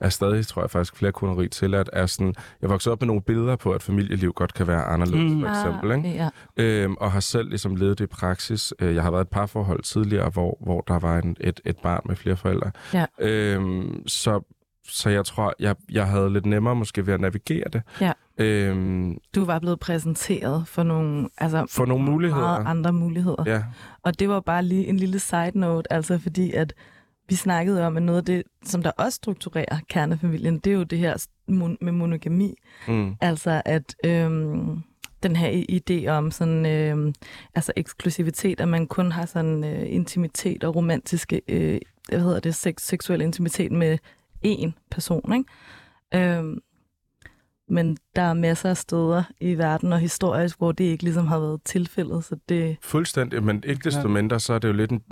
S3: er stadig, tror jeg faktisk, flere kuneri til, at er sådan, jeg voksede op med nogle billeder på, at familieliv godt kan være anderledes, mm. for eksempel. Ah, ikke? Ja. Øhm, og har selv ligesom levet det i praksis. Øh, jeg har været et parforhold tidligere, hvor, hvor der var en, et, et barn med flere forældre. Ja. Øhm, så så jeg tror, jeg, jeg havde lidt nemmere måske ved at navigere det. Ja.
S1: Øhm, du var blevet præsenteret for nogle, altså
S3: for nogle muligheder. Meget
S1: andre muligheder. Ja. Og det var bare lige en lille side note, altså fordi at vi snakkede om, at noget af det, som der også strukturerer kernefamilien, det er jo det her med monogami. Mm. Altså at øhm, den her idé om sådan, øhm, altså eksklusivitet, at man kun har sådan øh, intimitet og romantiske, øh, hvad hedder det, sex, seksuel intimitet med én person, ikke? Øhm, men der er masser af steder i verden og historisk, hvor det ikke ligesom har været tilfældet, så det...
S3: Fuldstændig, men ikke desto mindre, så er det jo lidt en...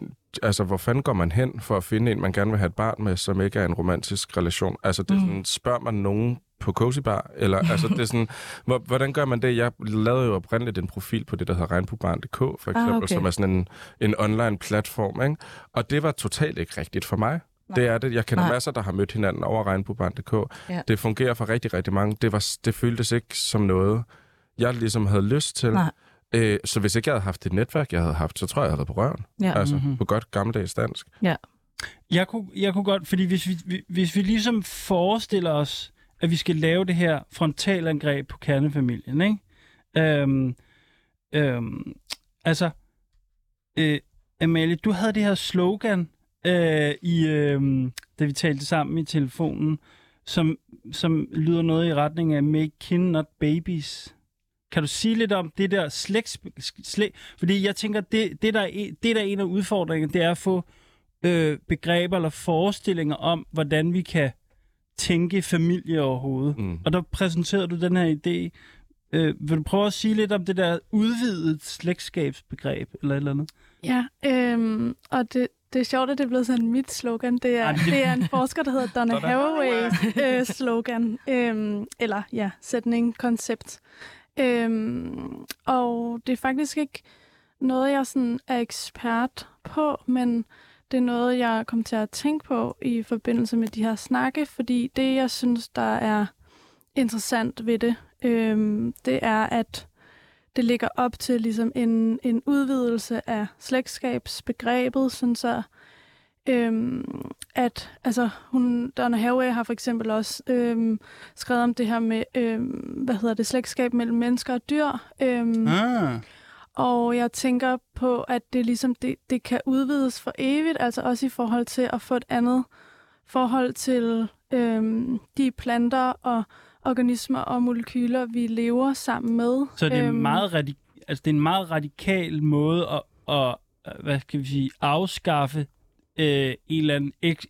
S3: Altså, hvor fanden går man hen for at finde en, man gerne vil have et barn med, som ikke er en romantisk relation? Altså, det, mm. sådan, spørger man nogen, på Cozy Bar? Eller, altså, det er sådan, hvor, hvordan gør man det? Jeg lavede jo oprindeligt en profil på det, der hedder regnbuebarn.dk, for eksempel, ah, okay. som er sådan en, en online platform. Ikke? Og det var totalt ikke rigtigt for mig. Nej. Det er det. Jeg kender Nej. masser, der har mødt hinanden over regnbuebarn.dk. Ja. Det fungerer for rigtig, rigtig mange. Det, var, det føltes ikke som noget, jeg ligesom havde lyst til. Nej. Øh, så hvis ikke jeg havde haft det netværk, jeg havde haft, så tror jeg, jeg havde været på røven. Ja. Altså, mm-hmm. på godt gammeldags dansk.
S1: Ja.
S2: Jeg kunne, jeg kunne godt, fordi hvis vi, hvis vi ligesom forestiller os, at vi skal lave det her frontalangreb på kernefamilien, ikke? Øhm, øhm, altså, øh, Amalie, du havde det her slogan, øh, i, øh, da vi talte sammen i telefonen, som, som lyder noget i retning af Make kin, not babies. Kan du sige lidt om det der slægt... Slæg, fordi jeg tænker, det, det, der er, det der er en af udfordringerne, det er at få øh, begreber eller forestillinger om, hvordan vi kan tænke familie overhovedet. Mm. Og der præsenterede du den her idé. Øh, vil du prøve at sige lidt om det der udvidet slægtskabsbegreb, eller et eller andet?
S4: Ja, øhm, og det, det er sjovt, at det er blevet sådan mit slogan. Det er, det er en forsker, der hedder Donna Haraway's øh, slogan. Øhm, eller ja, sætning, koncept. Øhm, og det er faktisk ikke noget, jeg sådan er ekspert på, men det er noget, jeg kom til at tænke på i forbindelse med de her snakke, fordi det, jeg synes, der er interessant ved det, øhm, det er, at det ligger op til ligesom en, en udvidelse af slægtskabsbegrebet, sådan så øhm, at altså hun Donna Haraway har for eksempel også øhm, skrevet om det her med øhm, hvad hedder det slægtskab mellem mennesker og dyr. Øhm, ah. Og jeg tænker på, at det ligesom det, det kan udvides for evigt, altså også i forhold til at få et andet forhold til øhm, de planter og organismer og molekyler, vi lever sammen med.
S2: Så det er, øhm, meget radik- altså, det er en meget radikal måde at, at hvad skal vi sige, afskaffe øh, en eller anden ek,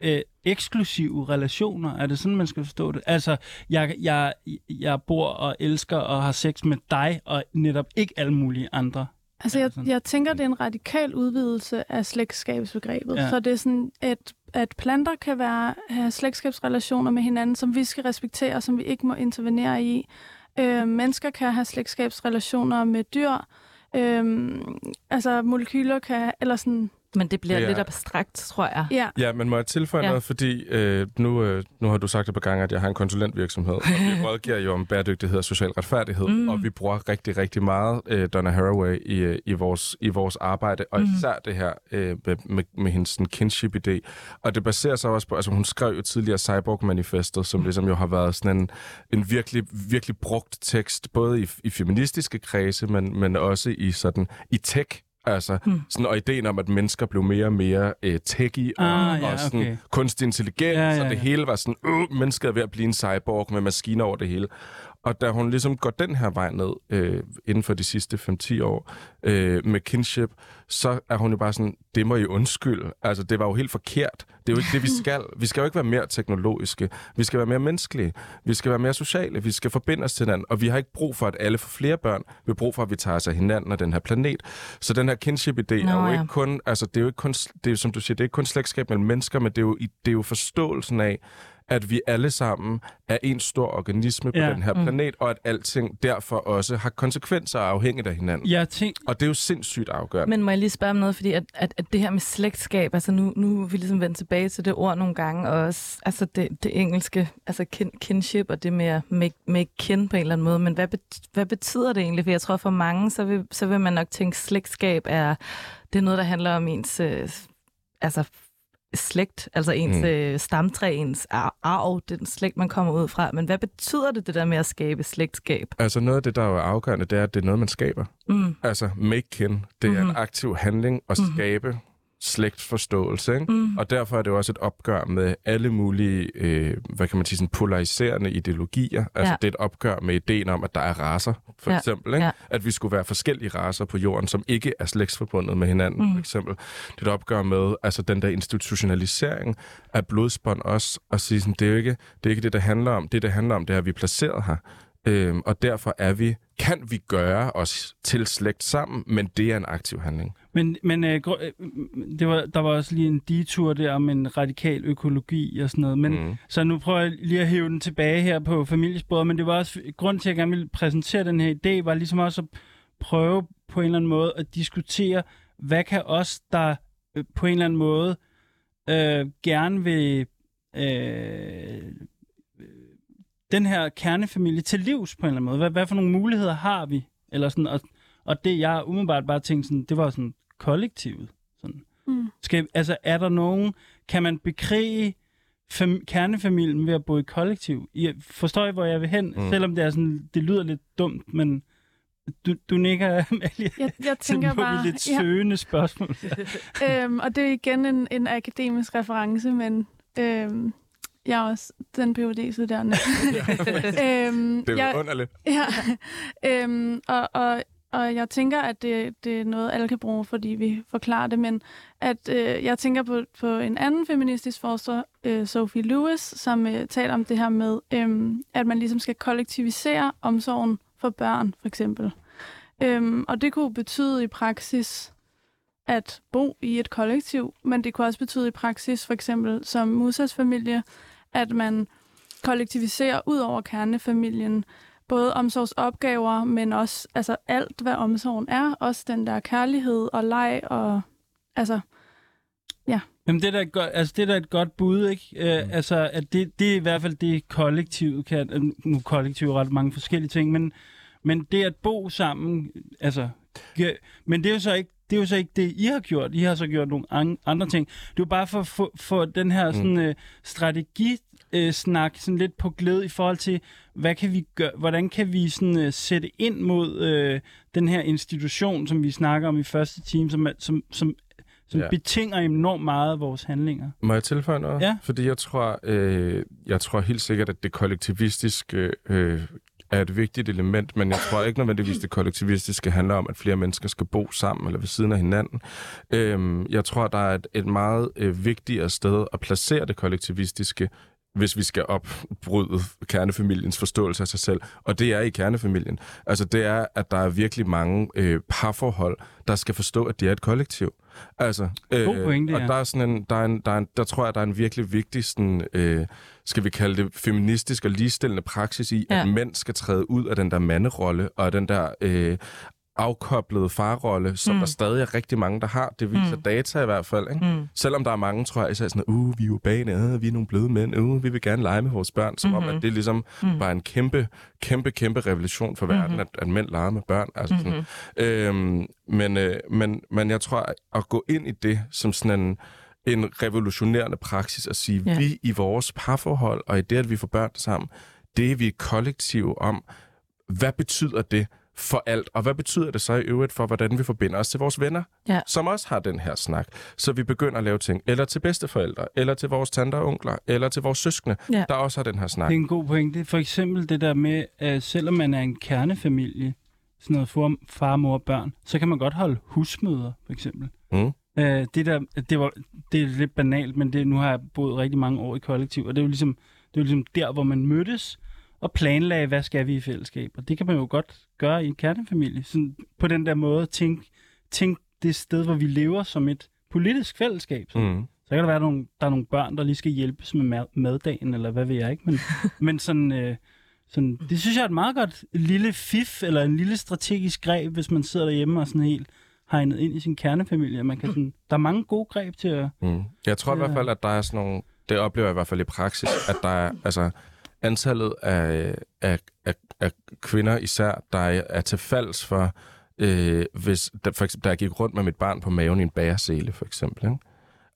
S2: øh, eksklusive relationer. Er det sådan, man skal forstå det? Altså, jeg, jeg, jeg bor og elsker og har sex med dig, og netop ikke alle mulige andre.
S4: Altså, jeg, jeg tænker, det er en radikal udvidelse af slægtskabsbegrebet. Ja. Så det er sådan, at, at planter kan være, have slægtskabsrelationer med hinanden, som vi skal respektere, som vi ikke må intervenere i. Øh, mennesker kan have slægtskabsrelationer med dyr. Øh, altså, molekyler kan, eller sådan,
S1: men det bliver ja. lidt abstrakt, tror jeg.
S3: Ja, ja men må jeg tilføje ja. noget, fordi øh, nu, øh, nu har du sagt det på gange, at jeg har en konsulentvirksomhed, og vi rådgiver jo om bæredygtighed og social retfærdighed, mm. og vi bruger rigtig, rigtig meget øh, Donna Haraway i, øh, i, vores, i vores arbejde, og mm. især det her øh, med, med, med hendes kinship-idé. Og det baserer sig også på, altså hun skrev jo tidligere Cyborg-manifestet, som ligesom jo har været sådan en, en virkelig, virkelig brugt tekst, både i, i feministiske kredse, men, men også i sådan i tech Altså, hmm. sådan, og ideen om, at mennesker blev mere og mere øh, techy og, ah, ja, og sådan, okay. kunstig intelligens, ja, ja, ja. og det hele var sådan, øh, mennesket er ved at blive en cyborg med maskiner over det hele. Og da hun ligesom går den her vej ned øh, inden for de sidste 5-10 år øh, med kinship, så er hun jo bare sådan, det må I undskylde. Altså, det var jo helt forkert. Det er jo ikke det, vi skal. Vi skal jo ikke være mere teknologiske. Vi skal være mere menneskelige. Vi skal være mere sociale. Vi skal forbinde os til hinanden. Og vi har ikke brug for, at alle får flere børn. Vi har brug for, at vi tager os af hinanden og den her planet. Så den her kinship-idé Nå, er jo ja. ikke kun, altså det er jo ikke kun, det er, som du siger, det er ikke kun slægtskab mellem mennesker, men det er jo, det er jo forståelsen af, at vi alle sammen er en stor organisme på ja. den her mm. planet, mm. og at alting derfor også har konsekvenser afhængigt af hinanden.
S2: Ja, tænk...
S3: Og det er jo sindssygt afgørende.
S1: Men må jeg lige spørge om noget, fordi at, at, at det her med slægtskab, altså nu, nu er vi ligesom vendt tilbage til det ord nogle gange, og også altså det, det engelske, altså kin, kinship, og det med at make, make kin på en eller anden måde, men hvad, bet, hvad betyder det egentlig? For jeg tror for mange, så vil, så vil man nok tænke, slægtskab er, det er noget, der handler om ens øh, altså slægt, altså ens mm. øh, stamtræ, ens arv, den slægt, man kommer ud fra. Men hvad betyder det, det der med at skabe slægtskab?
S3: Altså noget af det, der er afgørende, det er, at det er noget, man skaber. Mm. Altså make kin, det er mm. en aktiv handling at mm. skabe slægtsforståelse. Ikke? Mm. Og derfor er det også et opgør med alle mulige, øh, hvad kan man sige, sådan polariserende ideologier. Altså ja. det er et opgør med ideen om, at der er raser, for ja. eksempel. Ikke? Ja. At vi skulle være forskellige raser på jorden, som ikke er slægtsforbundet med hinanden, mm. for eksempel. Det er et opgør med altså den der institutionalisering af blodsbånd også, og sige sådan, det er jo ikke det, er ikke det, det handler om. Det, det handler om, det er, at vi er placeret her. Øhm, og derfor er vi, kan vi gøre os til slægt sammen, men det er en aktiv handling.
S2: Men, men øh, øh, det var, der var også lige en detur der om en radikal økologi og sådan noget. Men,
S3: Mm.
S2: Så nu prøver jeg lige at hæve den tilbage her på familiesporet, men det var også, grund til, at jeg gerne ville præsentere den her idé, var ligesom også at prøve på en eller anden måde at diskutere, hvad kan os, der øh, på en eller anden måde øh, gerne vil øh, den her kernefamilie til livs på en eller anden måde. Hvad, hvad for nogle muligheder har vi? Eller sådan, og, og det, jeg umiddelbart bare tænkte sådan, det var sådan kollektivet. Sådan.
S4: Mm.
S2: Skal, altså, er der nogen, kan man bekrige fam- kernefamilien ved at bo i kollektiv? I, forstår I, hvor jeg vil hen?
S3: Mm.
S2: Selvom det, er sådan, det lyder lidt dumt, men du, du nikker, Amalie.
S4: Jeg, jeg tænker bare...
S2: lidt
S4: ja,
S2: søgende spørgsmål.
S4: øhm, og det er igen en, en akademisk reference, men øhm, jeg er også den phd studerende øhm,
S3: Det er
S4: jeg,
S3: jo underligt.
S4: Ja, øhm, og, og, og jeg tænker, at det, det er noget, alle kan bruge, fordi vi forklarer det, men at øh, jeg tænker på, på en anden feministisk forsker, øh, Sophie Lewis, som øh, taler om det her med, øh, at man ligesom skal kollektivisere omsorgen for børn, for eksempel. Øh, og det kunne betyde i praksis at bo i et kollektiv, men det kunne også betyde i praksis, for eksempel som Musas familie, at man kollektiviserer ud over kernefamilien, både omsorgsopgaver, men også altså alt, hvad omsorgen er. Også den der kærlighed og leg og altså...
S2: Jamen, det er da et godt, altså, det er da et godt bud, ikke? Øh,
S3: Mm.
S2: Altså, at det, det er i hvert fald det kollektivet kan... øh, Nu kollektiv er ret mange forskellige ting, men, men det at bo sammen, altså... Ja, men det er jo så ikke det er jo så ikke det, I har gjort. I har så gjort nogle an- andre ting. Det er jo bare for at få for den her sådan, øh, strategi øh, snak sådan lidt på glæde i forhold til, hvad kan vi gøre, hvordan kan vi sådan, øh, sætte ind mod øh, den her institution, som vi snakker om i første time, som, som, som, som
S3: Ja.
S2: betinger enormt meget af vores handlinger.
S3: Må jeg tilføje noget?
S2: Ja.
S3: Fordi jeg tror, øh, jeg tror helt sikkert, at det kollektivistiske øh, er et vigtigt element, men jeg tror ikke nødvendigvis, det kollektivistiske handler om, at flere mennesker skal bo sammen eller ved siden af hinanden. Øh, jeg tror, der er et, et meget øh, vigtigere sted at placere det kollektivistiske, hvis vi skal opbryde kernefamiliens forståelse af sig selv. Og det er i kernefamilien. Altså det er, at der er virkelig mange øh, parforhold, der skal forstå, at de er et kollektiv. Altså,
S2: God pointe,
S3: og
S2: ja.
S3: der er sådan en, der, er en, der, er en, der tror jeg, der er en virkelig vigtig, sådan, øh, skal vi kalde det, feministisk og ligestillende praksis i, ja. At mænd skal træde ud af den der manderolle, og den der øh, afkoblede farrolle, som mm. Der stadig er rigtig mange, der har. Det viser mm. Data i hvert fald. Ikke? Mm. Selvom der er mange, tror jeg, især sådan, uh, vi er urbane, uh, vi er nogle bløde mænd, uh, vi vil gerne lege med vores børn, som mm-hmm. om, at det ligesom mm. var en kæmpe, kæmpe, kæmpe revolution for verden,
S1: Mhm.
S3: at, at mænd leger med børn. Altså sådan,
S1: Mhm.
S3: Øhm, men, øh, men, men jeg tror, at gå ind i det som sådan en, en revolutionerende praksis, at sige, ja.
S1: Ja.
S3: vi i vores parforhold, og i det, at vi får børn sammen, det er vi et kollektiv om. Hvad betyder det for alt? Og hvad betyder det så i øvrigt for, hvordan vi forbinder os til vores venner,
S1: Ja.
S3: som også har den her snak? Så vi begynder at lave ting, eller til bedsteforældre, eller til vores tanter og onkler, eller til vores søskende,
S1: Ja.
S3: der også har den her snak.
S2: Det er en god pointe. For eksempel det der med, at selvom man er en kernefamilie, sådan noget for far, mor og børn, så kan man godt holde husmøder, for eksempel.
S3: Mm.
S2: Øh, det, der, det, var, det er lidt banalt, men det, nu har jeg boet rigtig mange år i kollektiv, og det er jo ligesom, det er jo ligesom der, hvor man mødtes og planlagde, hvad skal vi i fællesskab. Og det kan man jo godt gøre i en kernefamilie. Sådan, på den der måde, tænk, tænk det sted, hvor vi lever som et politisk fællesskab. Sådan.
S3: Mm.
S2: Så kan der være, at der er nogle børn, der lige skal hjælpes med mad, maddagen, eller hvad ved jeg ikke. Men, men sådan, øh, sådan, det synes jeg er et meget godt lille fif, eller en lille strategisk greb, hvis man sidder derhjemme og sådan helt hegnet ind i sin kernefamilie. Man kan sådan, der er mange gode greb til at...
S3: Mm. Jeg tror i hvert fald, at der er sådan nogle... Det oplever jeg i hvert fald i praksis, at der er... Altså, antallet af, af, af, af kvinder især, der er, er til falds for, øh, hvis, der, for eksempel, der gik rundt med mit barn på maven i en bæresele, for eksempel. Ikke?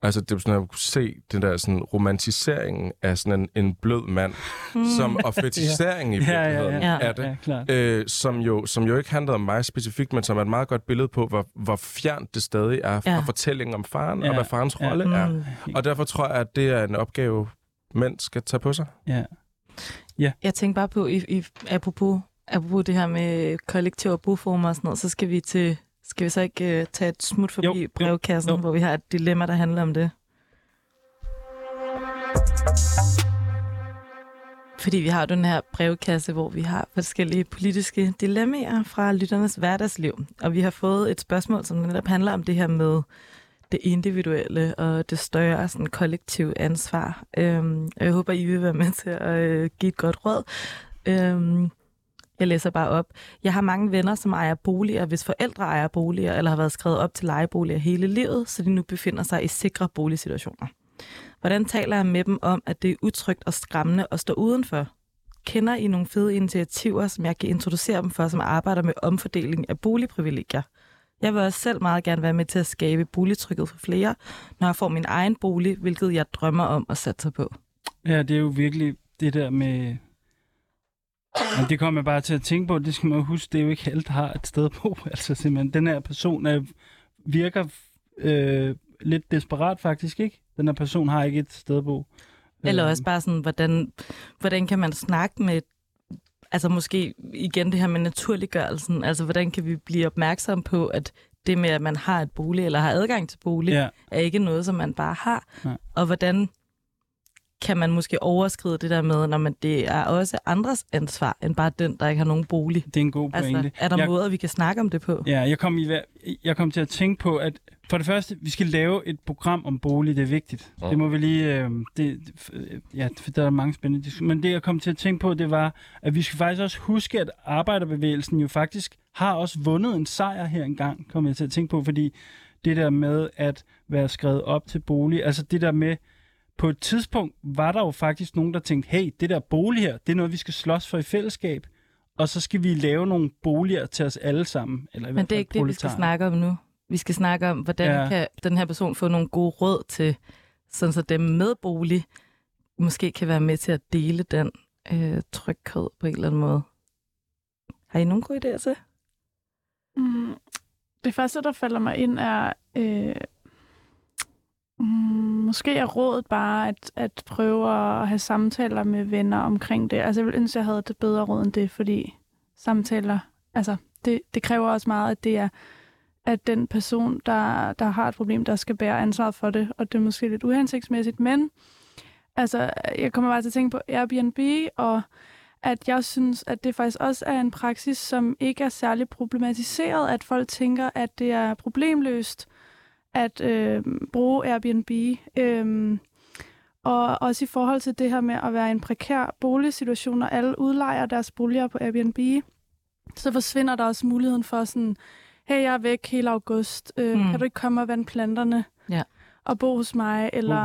S3: Altså, det er sådan, at jeg kunne se den der sådan, romantiseringen af sådan en, en blød mand, som, og fetiseringen i
S2: Ja, ja,
S3: virkeligheden
S1: ja.
S3: af det.
S2: Ja.
S3: Øh, som, jo, som jo ikke handlede om mig specifikt, men som er et meget godt billede på, hvor, hvor fjernt det stadig er fra
S1: Ja.
S3: fortællingen om faren,
S2: Ja,
S3: og hvad farens
S2: ja.
S3: rolle
S1: Mm.
S3: er. Og derfor tror jeg, at det er en opgave, mænd skal tage på sig.
S2: Ja.
S1: Jeg tænker bare på, i, i, apropos, apropos det her med kollektiv og boformer og sådan noget, så skal vi til skal vi så ikke uh, tage et smut forbi
S2: Jo,
S1: jo,
S2: jo,
S1: brevkassen,
S2: jo.
S1: hvor vi har et dilemma, der handler om det? Fordi vi har den her brevkasse, hvor vi har forskellige politiske dilemmaer fra lytternes hverdagsliv. Og vi har fået et spørgsmål, som netop handler om det her med det individuelle og det større sådan, kollektive ansvar. Øhm, jeg håber, I vil være med til at øh, give et godt råd. Øhm, jeg læser bare op. Jeg har mange venner, som ejer boliger, hvis forældre ejer boliger, eller har været skrevet op til lejeboliger hele livet, så de nu befinder sig i sikre boligsituationer. Hvordan taler jeg med dem om, at det er utrygt og skræmmende at stå udenfor? Kender I nogle fede initiativer, som jeg kan introducere dem for, som arbejder med omfordeling af boligprivilegier? Jeg vil også selv meget gerne være med til at skabe boligtrykket for flere, når jeg får min egen bolig, hvilket jeg drømmer om at satse på.
S2: Ja, det er jo virkelig det der med... Men det kommer jeg bare til at tænke på. Det skal man huske, det er jo ikke alt, der har et sted at bo. Altså simpelthen, den her person er, virker øh, lidt desperat faktisk, ikke? Den her person har ikke et sted at bo.
S1: Eller
S2: Øh,
S1: også bare sådan, hvordan, hvordan kan man snakke med, altså måske igen det her med naturliggørelsen, altså hvordan kan vi blive opmærksom på, at det med, at man har et bolig, eller har adgang til bolig,
S2: Ja,
S1: er ikke noget, som man bare har.
S2: Nej.
S1: Og hvordan kan man måske overskride det der med, når man, det er også andres ansvar, end bare den, der ikke har nogen bolig.
S2: det er en god pointe.
S1: Altså, er der
S2: jeg,
S1: måder, vi kan snakke om det på?
S2: Ja, jeg kom, i, jeg kom til at tænke på, at for det første, vi skal lave et program om bolig, det er vigtigt.
S3: Ja.
S2: Det må vi lige, øh, det, ja, for der er mange spændende diskussioner. Men det, jeg kom til at tænke på, det var, at vi skal faktisk også huske, at arbejderbevægelsen jo faktisk har også vundet en sejr her engang, kom jeg til at tænke på, fordi det der med at være skrevet op til bolig, altså det der med, på et tidspunkt var der jo faktisk nogen, der tænkte, hey, det der bolig her, det er noget, vi skal slås for i fællesskab, og så skal vi lave nogle boliger til os alle sammen. Eller i
S1: Men det er ikke det, vi skal snakke om nu. Vi skal snakke om, hvordan
S2: Ja.
S1: kan den her person få nogle gode råd til, sådan så dem med bolig måske kan være med til at dele den øh, tryghed på en eller anden måde. Har I nogle gode idéer til?
S4: Mm, det første, der falder mig ind, er øh, mm, måske er rådet bare at, at prøve at have samtaler med venner omkring det. Altså, jeg ville ønske, jeg havde det bedre råd end det, fordi samtaler, altså, det, det kræver også meget, at det er at den person, der, der har et problem, der skal bære ansvaret for det, og det er måske lidt uhensigtsmæssigt, men altså, jeg kommer bare til at tænke på Airbnb, og at jeg synes, at det faktisk også er en praksis, som ikke er særlig problematiseret, at folk tænker, at det er problemløst at øh, bruge Airbnb. Øh, og også i forhold til det her med at være i en prekær boligsituation, og alle udlejer deres boliger på Airbnb, så forsvinder der også muligheden for sådan, hey, jeg er væk hele august, øh,
S1: Mm.
S4: kan du ikke komme og vande planterne
S1: Ja.
S4: og bo hos mig? Eller,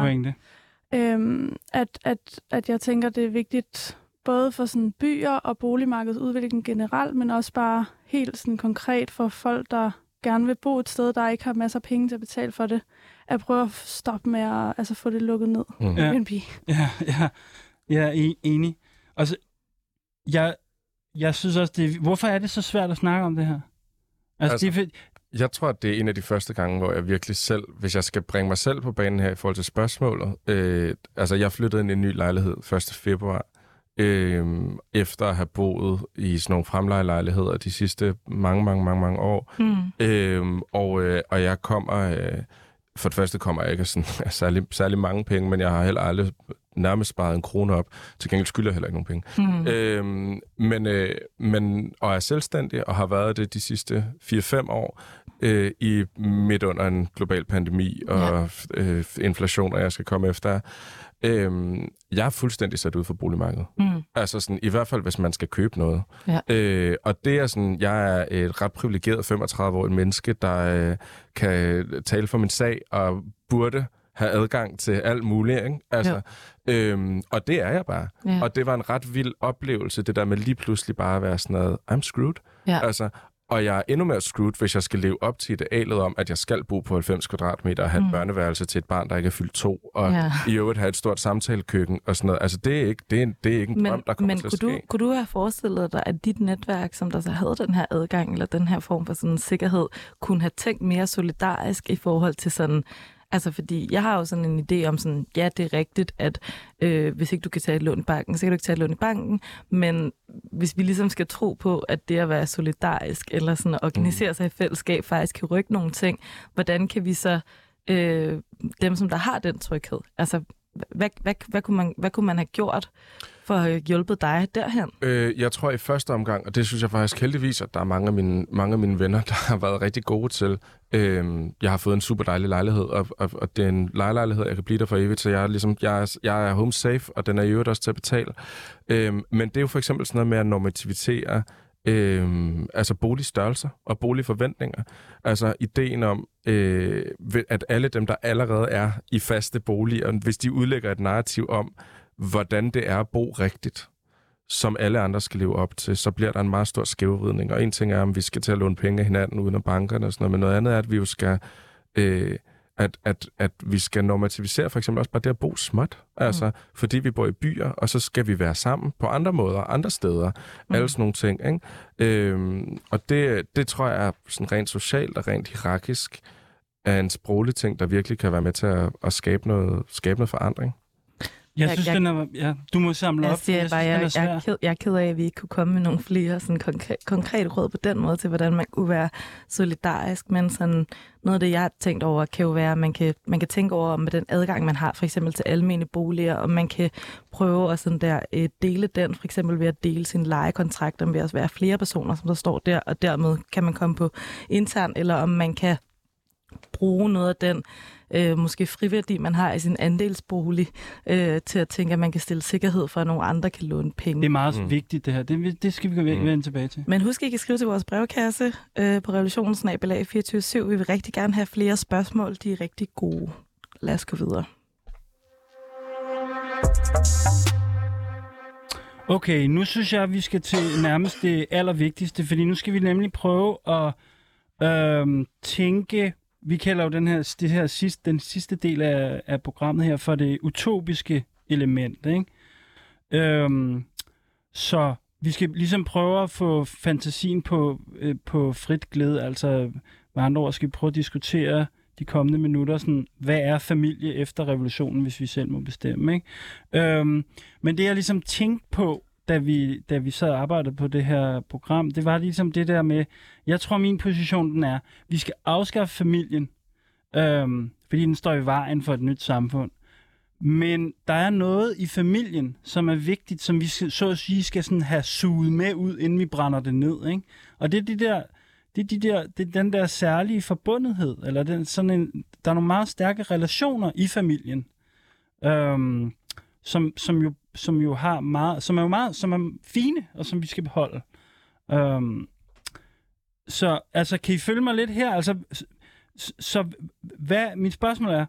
S4: øhm, at, at, at jeg tænker, det er vigtigt både for sådan byer og boligmarkedsudvikling generelt, men også bare helt sådan konkret for folk, der gerne vil bo et sted, der ikke har masser af penge til at betale for det, at prøve at stoppe med at altså, få det lukket ned.
S3: Mm.
S2: Ja. Ja, ja, jeg er en- enig. Altså, jeg, jeg synes også, det hvorfor er det så svært at snakke om det her? Altså,
S3: Altså-
S2: det
S3: Jeg tror, at det er en af de første gange, hvor jeg virkelig selv, hvis jeg skal bringe mig selv på banen her i forhold til spørgsmålet, øh, altså jeg flyttede ind i en ny lejlighed 1. februar, øh, efter at have boet i sådan nogle fremlejelejligheder de sidste mange, mange, mange, mange år.
S1: Mm.
S3: Øh, og, øh, og jeg kommer, øh, for det første kommer jeg ikke af sådan, af særlig, særlig mange penge, men jeg har heller aldrig nærmest sparet en krone op. Til gengæld skylder jeg heller ikke nogen penge.
S1: Mm.
S3: Øhm, men, øh, men, og er selvstændig og har været det de sidste 4-5 år øh, i midt under en global pandemi og ja. øh, inflation, og jeg skal komme efter. Øhm, jeg er fuldstændig sat ud for boligmarkedet.
S1: Mm.
S3: Altså sådan, i hvert fald, hvis man skal købe noget.
S1: Ja.
S3: Øh, og det er sådan, jeg er et ret privilegeret 35-årig menneske, der øh, kan tale for min sag og burde have adgang til alt muligt. Ikke? Altså, øhm, og det er jeg bare.
S1: Ja.
S3: Og det var en ret vild oplevelse, det der med lige pludselig bare at være sådan noget, I'm screwed.
S1: Ja.
S3: Altså, og jeg er endnu mere screwed, hvis jeg skal leve op til idealet om, at jeg skal bo på 90 kvadratmeter og have mm. Et børneværelse til et barn, der ikke er fyldt to, og
S1: Ja.
S3: i øvrigt have et stort samtalekøkken og sådan noget. Altså, det er ikke, det er, en- det er ikke en drøm,
S1: Men,
S3: der kommer
S1: men
S3: til at
S1: kunne,
S3: ske.
S1: du, kunne du have forestillet dig, at dit netværk, som der så havde den her adgang, eller den her form for sådan sikkerhed, kunne have tænkt mere solidarisk i forhold til sådan, altså fordi jeg har jo sådan en idé om sådan, ja, det er rigtigt, at øh, hvis ikke du kan tage et lån i banken, så kan du ikke tage et lån i banken, men hvis vi ligesom skal tro på, at det at være solidarisk, eller sådan at organisere sig i fællesskab, faktisk kan rykke nogle ting, hvordan kan vi så, øh, dem som der har den tryghed, altså hvad, hvad, hvad, kunne man, hvad kunne man have gjort for at have hjulpet dig derhen?
S3: Øh, jeg tror i første omgang, og det synes jeg faktisk heldigvis, at der er mange af mine, mange af mine venner, der har været rigtig gode til. Øh, jeg har fået en super dejlig lejlighed, og, og, og det er en lejlighed, jeg kan blive der for evigt, så jeg er, ligesom, jeg er, jeg er home safe, og den er i øvrigt også til at betale. Øh, men det er jo for eksempel sådan noget med at normativitere øh, altså boligstørrelser og boligforventninger. Altså ideen om, øh, at alle dem, der allerede er i faste boliger, hvis de udlægger et narrativ om, hvordan det er at bo rigtigt, som alle andre skal leve op til, så bliver der en meget stor skævvridning. Og en ting er, om vi skal til at låne penge af hinanden uden af bankerne og sådan noget, men noget andet er, at vi jo skal... Øh, at, at, at vi skal normativisere for eksempel også bare det at bo småt. Altså, mm. fordi vi bor i byer, og så skal vi være sammen på andre måder, andre steder. Mm. Alle sådan nogle ting. Ikke? Øhm, og det, det tror jeg er sådan rent socialt og rent hierarkisk er en sproglig ting, der virkelig kan være med til at, at skabe, noget, skabe noget forandring.
S2: Jeg, jeg synes, jeg, den er, ja, du må samle
S1: jeg
S2: op.
S1: Siger
S2: jeg,
S1: bare,
S2: synes,
S1: jeg,
S2: er
S1: jeg, er ked, jeg er ked af, at vi ikke kunne komme med nogle flere sådan konkre, konkrete råd på den måde til, hvordan man kunne være solidarisk. Men sådan, noget af det, jeg har tænkt over, kan jo være, at man kan, man kan tænke over med den adgang, man har for eksempel til almene boliger, og man kan prøve at sådan der, øh, dele den, for eksempel ved at dele sin lejekontrakt, om ved at være flere personer, som der står der, og dermed kan man komme på intern, eller om man kan bruge noget af den øh, måske friværdi, man har i sin andelsbolig, øh, til at tænke, at man kan stille sikkerhed for, at nogle andre kan låne penge.
S2: Det er meget mm. vigtigt, det her. Det, det skal vi vende mm. tilbage til.
S1: Men husk ikke at skrive til vores brevkasse øh, på revolutionsnabelag 24 Vi vil rigtig gerne have flere spørgsmål. De er rigtig gode. Lad os gå videre.
S2: Okay, nu synes jeg, at vi skal til nærmest det allervigtigste, fordi nu skal vi nemlig prøve at øh, tænke vi kalder jo den her, det her sidste, den sidste del af, af programmet her for det utopiske element. Ikke? Øhm, så vi skal ligesom prøve at få fantasien på, øh, på frit glæde. Altså, med andre ord skal vi prøve at diskutere de kommende minutter, sådan, hvad er familie efter revolutionen, hvis vi selv må bestemme. Ikke? Øhm, men det jeg ligesom tænkte på, da vi, da vi sad og arbejdede på det her program, det var ligesom det der med, jeg tror min position den er, vi skal afskaffe familien, øhm, fordi den står i vejen for et nyt samfund. Men der er noget i familien, som er vigtigt, som vi skal, så at sige skal sådan have suget med ud, inden vi brænder det ned. Ikke? Og det er de der, det er, de der, det er den der særlige forbundethed, eller den, sådan en, der er nogle meget stærke relationer i familien, øhm, som, som jo som jo har meget, som er jo meget, som er fine, og som vi skal beholde. Um, så altså, kan I følge mig lidt her? Altså, så, så hvad, mit spørgsmål er,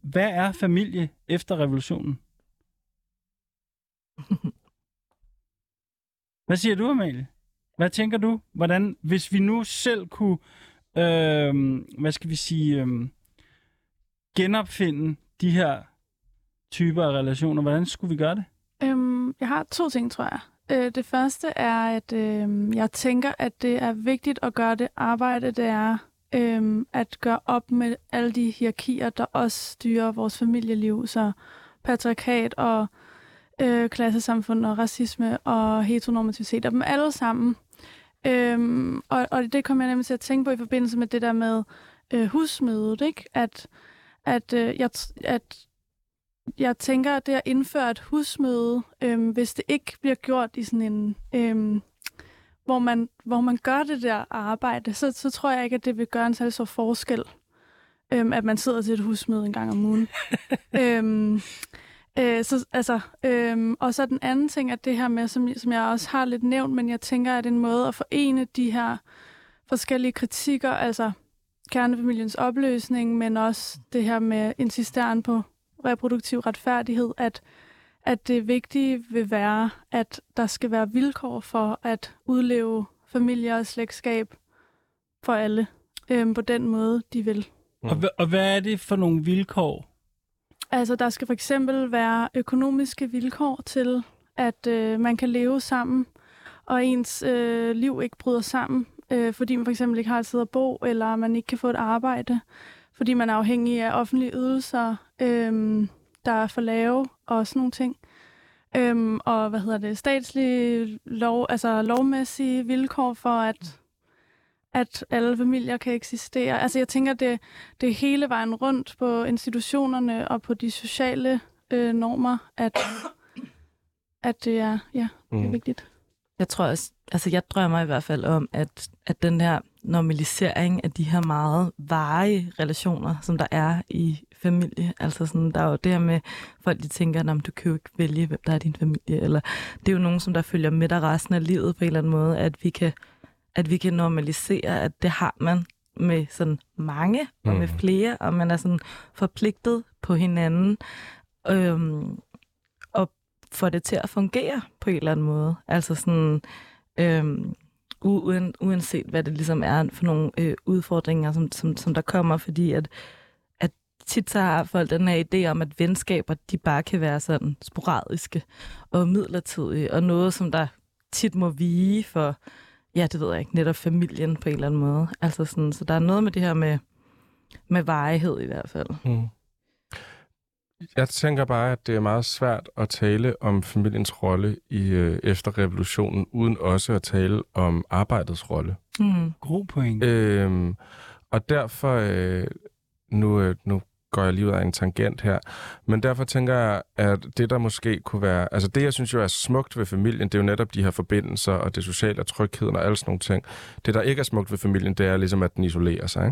S2: hvad er familie efter revolutionen? Hvad siger du, Amalie? Hvad tænker du? Hvordan, hvis vi nu selv kunne, øh, hvad skal vi sige, øh, genopfinde de her typer af relationer, hvordan skulle vi gøre det?
S4: Øhm, jeg har to ting, tror jeg. Øh, det første er, at øh, jeg tænker, at det er vigtigt at gøre det arbejde, det er øh, at gøre op med alle de hierarkier, der også styrer vores familieliv. Så patriarkat og øh, klassesamfund og racisme og heteronormativitet, og dem alle sammen. Øhm, og, og det kommer jeg nemlig til at tænke på i forbindelse med det der med øh, husmødet, ikke? At, at, øh, jeg, at jeg tænker, at det at indføre et husmøde, øhm, hvis det ikke bliver gjort i sådan en... Øhm, hvor man, hvor man gør det der arbejde, så, så tror jeg ikke, at det vil gøre en særlig stor forskel, øhm, at man sidder til et husmøde en gang om ugen. øhm, øh, så, altså, øhm, og så den anden ting, at det her med, som, som jeg også har lidt nævnt, men jeg tænker, at en måde at forene de her forskellige kritikker, altså kernefamiliens opløsning, men også det her med insisteren på reproduktiv retfærdighed, at, at det vigtige vil være, at der skal være vilkår for at udleve familie og slægtskab for alle øhm, på den måde, de vil.
S2: Og, og hvad er det for nogle vilkår?
S4: Altså, der skal for eksempel være økonomiske vilkår til, at øh, man kan leve sammen, og ens øh, liv ikke bryder sammen, øh, fordi man for eksempel ikke har et sted at bo, eller man ikke kan få et arbejde fordi man er afhængig af offentlige ydelser, øhm, der er for lave og sådan nogle ting. Øhm, og hvad hedder det, statslige lov, altså lovmæssige vilkår for, at, at alle familier kan eksistere. Altså jeg tænker, det, det hele vejen rundt på institutionerne og på de sociale øh, normer, at, at det er, ja, det er
S3: Mm.
S4: vigtigt.
S1: Jeg tror også, altså jeg drømmer i hvert fald om, at, at den her normalisering af de her meget varige relationer, som der er i familie, altså sådan, der er jo det her med, folk de tænker, at du kan jo ikke vælge, hvem der er din familie, eller det er jo nogen, som der følger med dig resten af livet på en eller anden måde, at vi kan, at vi kan normalisere, at det har man med sådan mange og med
S3: Mhm.
S1: flere, og man er sådan forpligtet på hinanden, øhm, får det til at fungere på en eller anden måde. Altså sådan, øhm, uden, uanset hvad det ligesom er for nogle øh, udfordringer, som, som, som der kommer, fordi at, at tit så har folk den her idé om, at venskaber, de bare kan være sådan sporadiske og midlertidige, og noget, som der tit må vige for, ja, det ved jeg ikke, netop familien på en eller anden måde. Altså sådan, så der er noget med det her med, med varighed i hvert fald.
S3: Mm. Jeg tænker bare, at det er meget svært at tale om familiens rolle i øh, efter revolutionen, uden også at tale om arbejdets rolle.
S1: Mm.
S2: God point.
S3: Øhm, og derfor, øh, nu, øh, nu går jeg lige ud af en tangent her, men derfor tænker jeg, at det der måske kunne være, altså det jeg synes jo er smukt ved familien, det er jo netop de her forbindelser og det sociale og trygheden og alle sådan nogle ting. Det der ikke er smukt ved familien, det er ligesom, at den isolerer sig.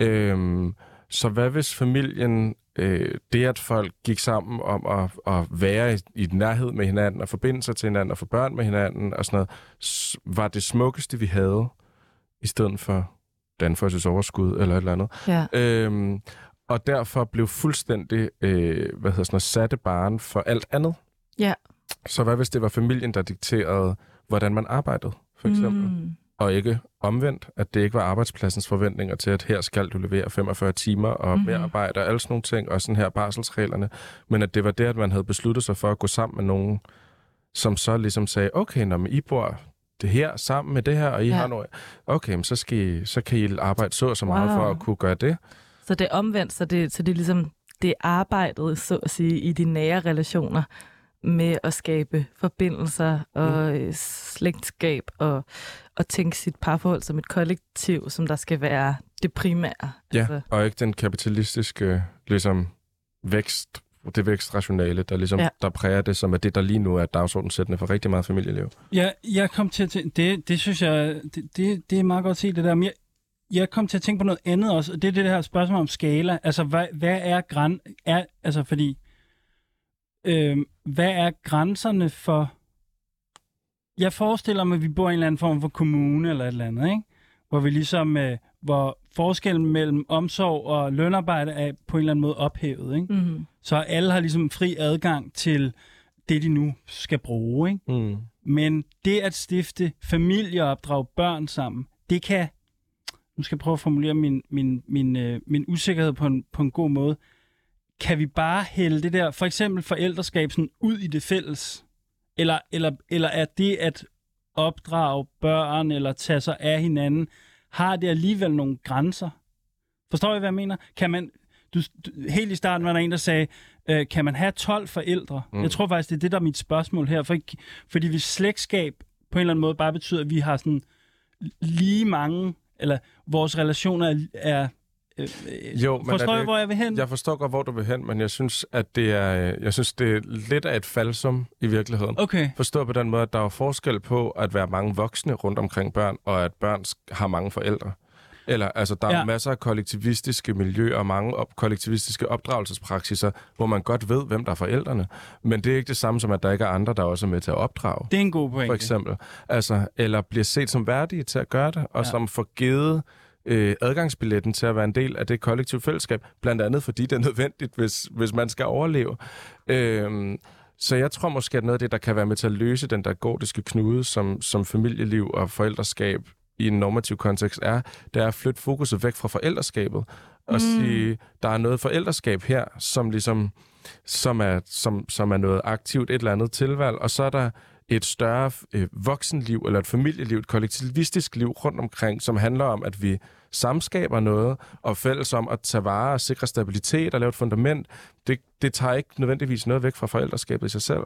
S3: Ikke? Øhm, så hvad hvis familien, øh, det at folk gik sammen om at, at være i, i nærhed med hinanden og forbinde sig til hinanden og få børn med hinanden og sådan noget, var det smukkeste, vi havde, i stedet for Danfoss' overskud eller et eller andet.
S1: Ja.
S3: Øhm, og derfor blev fuldstændig øh, hvad hedder sådan noget, satte baren for alt andet.
S1: Ja.
S3: Så hvad hvis det var familien, der dikterede, hvordan man arbejdede, for eksempel? Mm. Og ikke omvendt, at det ikke var arbejdspladsens forventninger til, at her skal du levere 45 timer og
S1: Mhm.
S3: mm-hmm. mere arbejde og alle sådan nogle ting, og sådan her barselsreglerne. Men at det var det, at man havde besluttet sig for at gå sammen med nogen, som så ligesom sagde, okay, når I bor det her sammen med det her, og I
S1: Ja.
S3: ja. har noget, okay, men så, skal I, så kan I arbejde så og så meget
S1: Wow.
S3: for at kunne gøre det.
S1: Så det er omvendt, så det, så det er ligesom det er arbejdet, så at sige, i de nære relationer med at skabe forbindelser og mm. slægtskab og, og tænke sit parforhold som et kollektiv, som der skal være det primære.
S3: Ja,
S1: Altså,
S3: og ikke den kapitalistiske ligesom, vækst, det vækstrationale, der, ligesom,
S1: Ja.
S3: ja. der præger det, som er det, der lige nu er dagsordenssættende for rigtig meget familieliv.
S2: Jeg, jeg kom til at tænke, det, det synes jeg, det, det, det er meget godt set det der, men jeg, jeg kom til at tænke på noget andet også, og det er det her spørgsmål om skala. Altså, hvad, hvad er græn... Er, altså, fordi... Øh, hvad er grænserne for... Jeg forestiller mig, at vi bor i en eller anden form for kommune eller et eller andet, ikke? Hvor vi ligesom... Øh, hvor forskellen mellem omsorg og lønarbejde er på en eller anden måde ophævet, ikke?
S1: mm,
S2: Så alle har ligesom fri adgang til det, de nu skal bruge, ikke?
S3: Mm.
S2: Men det at stifte familie og opdrage børn sammen, det kan... Nu skal jeg prøve at formulere min, min, min, øh, min usikkerhed på en, på en god måde. Kan vi bare hælde det der, for eksempel forældreskab, sådan ud i det fælles? Eller, eller, eller er det at opdrage børn eller tage sig af hinanden, har det alligevel nogle grænser? Forstår I, hvad jeg mener? Kan man, du, du, helt i starten var der en, der sagde, øh, kan man have 12 forældre? Mm. Jeg tror faktisk, det er det, der er mit spørgsmål her. For, fordi hvis slægtskab på en eller anden måde bare betyder, at vi har sådan lige mange, eller vores relationer er... er øh, øh,
S3: Jo, men er
S2: forstår I, hvor jeg vil hen?
S3: Jeg forstår godt, hvor du vil hen, men jeg synes, at det er, jeg synes, det er lidt af et falsum i virkeligheden.
S2: Okay.
S3: Forstå på den måde, at der er forskel på at være mange voksne rundt omkring børn, og at børn har mange forældre. Eller, altså, der er
S2: Ja.
S3: ja. masser af kollektivistiske miljøer og mange op- kollektivistiske opdragelsespraksiser, hvor man godt ved, hvem der er forældrene. Men det er ikke det samme som, at der ikke er andre, der også er med til at opdrage.
S2: Det er en god pointe.
S3: for eksempel. Altså, eller bliver set som værdige til at gøre det, og
S2: ja.
S3: som får givet øh, adgangsbilletten til at være en del af det kollektive fællesskab, blandt andet fordi det er nødvendigt, hvis, hvis man skal overleve. Øhm, så jeg tror måske, at noget af det, der kan være med til at løse den der gordiske knude, som, som familieliv og forældreskab i en normativ kontekst er, det er at flytte fokuset væk fra forældreskabet og
S1: mm.
S3: sige, der er noget forældreskab her, som ligesom som er, som, som er noget aktivt, et eller andet tilvalg, og så er der et større øh, voksenliv, eller et familieliv, et kollektivistisk liv rundt omkring, som handler om, at vi samskaber noget, og fælles om at tage vare og sikre stabilitet og lave et fundament. Det, det tager ikke nødvendigvis noget væk fra forældreskabet i sig selv.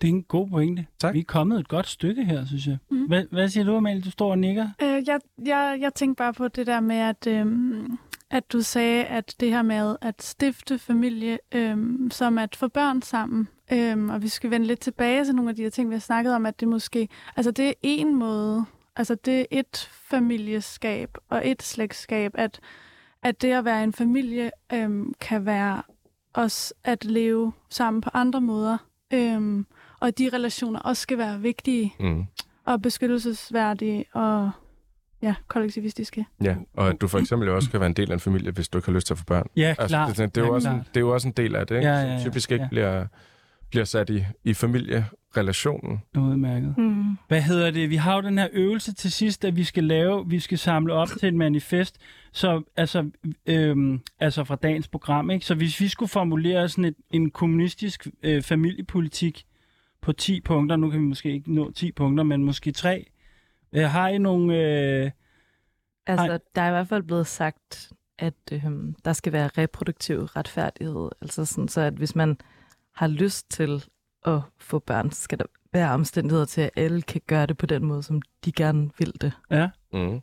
S2: Det er en god pointe.
S3: Tak.
S2: Vi er kommet et godt stykke her, synes jeg.
S4: Mm.
S2: Hvad, hvad siger du, Amalie? Du står og nikker.
S4: Øh, jeg, jeg, jeg tænkte bare på det der med, at, øhm, at du sagde, at det her med at stifte familie, øhm, som at få børn sammen, øhm, og vi skal vende lidt tilbage til nogle af de her ting, vi har snakket om, at det måske, altså det er en måde, altså det er et familieskab og et slægtskab, at, at det at være en familie øhm, kan være også at leve sammen på andre måder, øhm, og at de relationer også skal være vigtige
S3: Mm.
S4: og beskyttelsesværdige og ja, kollektivistiske.
S3: Ja, og at du for eksempel jo også kan være en del af en familie, hvis du ikke har lyst til at få børn.
S2: Ja,
S3: Altså,
S2: klart.
S3: det, det, det, er jo
S2: Ja,
S3: også,
S2: klart.
S3: det er jo også en del af det, ikke?
S2: Ja, ja, ja,
S3: typisk ikke
S2: ja.
S3: bliver, bliver sat i, i familierelationen.
S2: Udmærket.
S1: Mm.
S2: Hvad hedder det? Vi har jo den her øvelse til sidst, at vi skal lave, vi skal samle op til et manifest, så altså, øhm, altså fra dagens program, ikke? Så hvis vi skulle formulere sådan et, en kommunistisk øh, familiepolitik på 10 punkter, nu kan vi måske ikke nå 10 punkter, men måske 3. Øh, har I nogle... Øh,
S1: Altså,
S2: Nej.
S1: der er i hvert fald blevet sagt, at øhm, der skal være reproduktiv retfærdighed. Altså sådan, så at hvis man har lyst til at få børn, så skal der være omstændigheder til, at alle kan gøre det på den måde, som de gerne vil det.
S2: ja?
S3: Mm.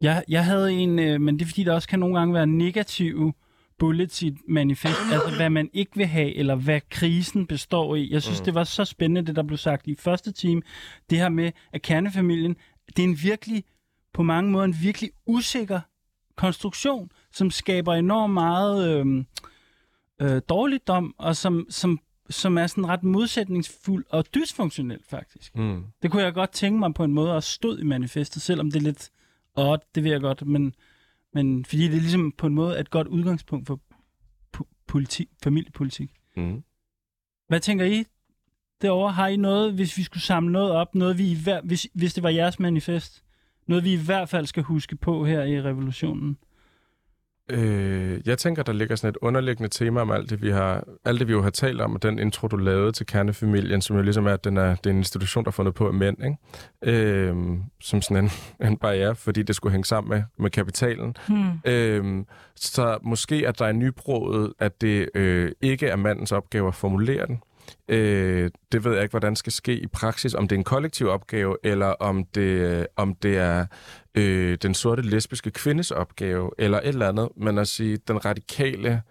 S2: Jeg, jeg havde en, øh, men det er fordi, der også kan nogle gange være negative bullets i manifest, altså hvad man ikke vil have, eller hvad krisen består i. Jeg synes,
S3: Mm.
S2: det var så spændende, det der blev sagt i første time, det her med, at kernefamilien, det er en virkelig, på mange måder, en virkelig usikker konstruktion, som skaber enormt meget øh, øh, dårligdom, og som, som, som er sådan ret modsætningsfuld og dysfunktionel, faktisk.
S3: Mm.
S2: Det kunne jeg godt tænke mig på en måde at stod i manifestet, selvom det er lidt odd, det ved jeg godt, men, men fordi det er ligesom på en måde et godt udgangspunkt for politik, familiepolitik.
S3: Mm.
S2: Hvad tænker I derovre? Har I noget, hvis vi skulle samle noget op, noget vi i hver, hvis, hvis det var jeres manifest, noget vi i hvert fald skal huske på her i revolutionen?
S3: Øh, jeg tænker, der ligger sådan et underliggende tema om alt det, vi har, alt det, vi jo har talt om, og den intro, du lavede til kernefamilien, som jo ligesom er, at den er, det er en institution, der er fundet på af mænd, ikke? Øh, som sådan en, en barriere, fordi det skulle hænge sammen med, med kapitalen.
S1: Hmm.
S3: Øhm, så måske at der er nybruget, at det øh, ikke er mandens opgave at formulere den. Øh, det ved jeg ikke, hvordan skal ske i praksis, om det er en kollektiv opgave, eller om det, øh, om det er øh, den sorte lesbiske kvindes opgave, eller et eller andet. Men at sige, den radikale,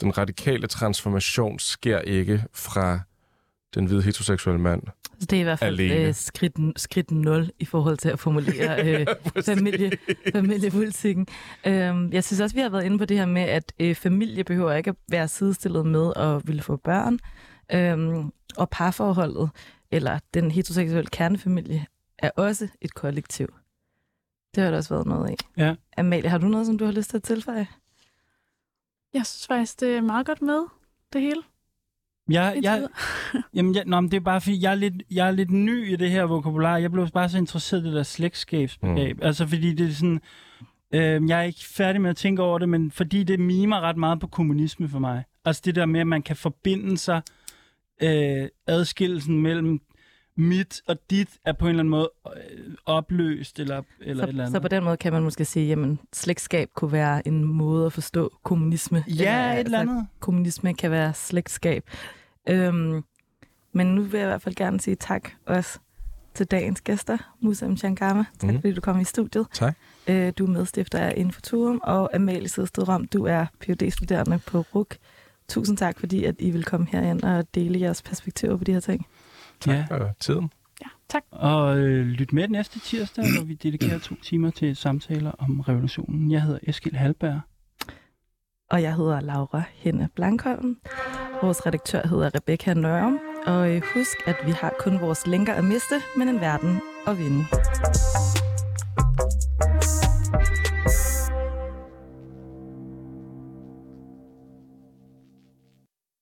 S3: den radikale transformation sker ikke fra den hvide heteroseksuelle mand.
S1: Så det er i hvert fald
S3: Alene.
S1: øh, skridt, skridt 0 i forhold til at formulere øh, familie, familiepolitikken. Øhm, jeg synes også, vi har været inde på det her med, at øh, familie behøver ikke at være sidestillet med at ville få børn. Øhm, og parforholdet, eller den heteroseksuelle kernefamilie, er også et kollektiv. Det har der også været noget af.
S2: Ja.
S1: Amalie, har du noget, som du har lyst til at tilføje?
S4: Jeg synes faktisk, det er meget godt med, det hele.
S2: Jeg, jeg. Jamen, jeg, nå, men det er bare fordi, jeg er, lidt, jeg er lidt ny i det her vokabular. Jeg blev bare så interesseret i det der slægtskabsbegreb. Mm. Altså, fordi det er sådan... Øh, jeg er ikke færdig med at tænke over det, men fordi det mimer ret meget på kommunisme for mig. Altså det der med, at man kan forbinde sig, øh, adskillelsen mellem mit og dit er på en eller anden måde øh, opløst, eller, eller et eller
S1: Så,
S2: andet.
S1: så på den måde kan man måske sige, at slægtskab kunne være en måde at forstå kommunisme.
S2: Ja, et eller andet.
S1: kommunisme kan være slægtskab. Øhm, men nu vil jeg i hvert fald gerne sige tak også til dagens gæster, Musa Mchangama. Tak
S3: Mhm.
S1: fordi du kom i studiet.
S3: Tak.
S1: Øh, du er medstifter af Infoturum, og Amalie Sædsted Rom, du er phd studerende på RUK. Tusind tak, fordi at I vil komme herind og dele jeres perspektiver på de her ting.
S2: Ja.
S3: Og tiden.
S4: Ja, tak.
S2: Og øh, lyt med næste tirsdag, hvor vi dedikerer to timer til samtaler om revolutionen. Jeg hedder Eskild Halberg.
S1: Og jeg hedder Laura Henne Blankholm. Vores redaktør hedder Rebecca Nørum. Og øh, husk, at vi har kun vores lænker at miste, men en verden at vinde.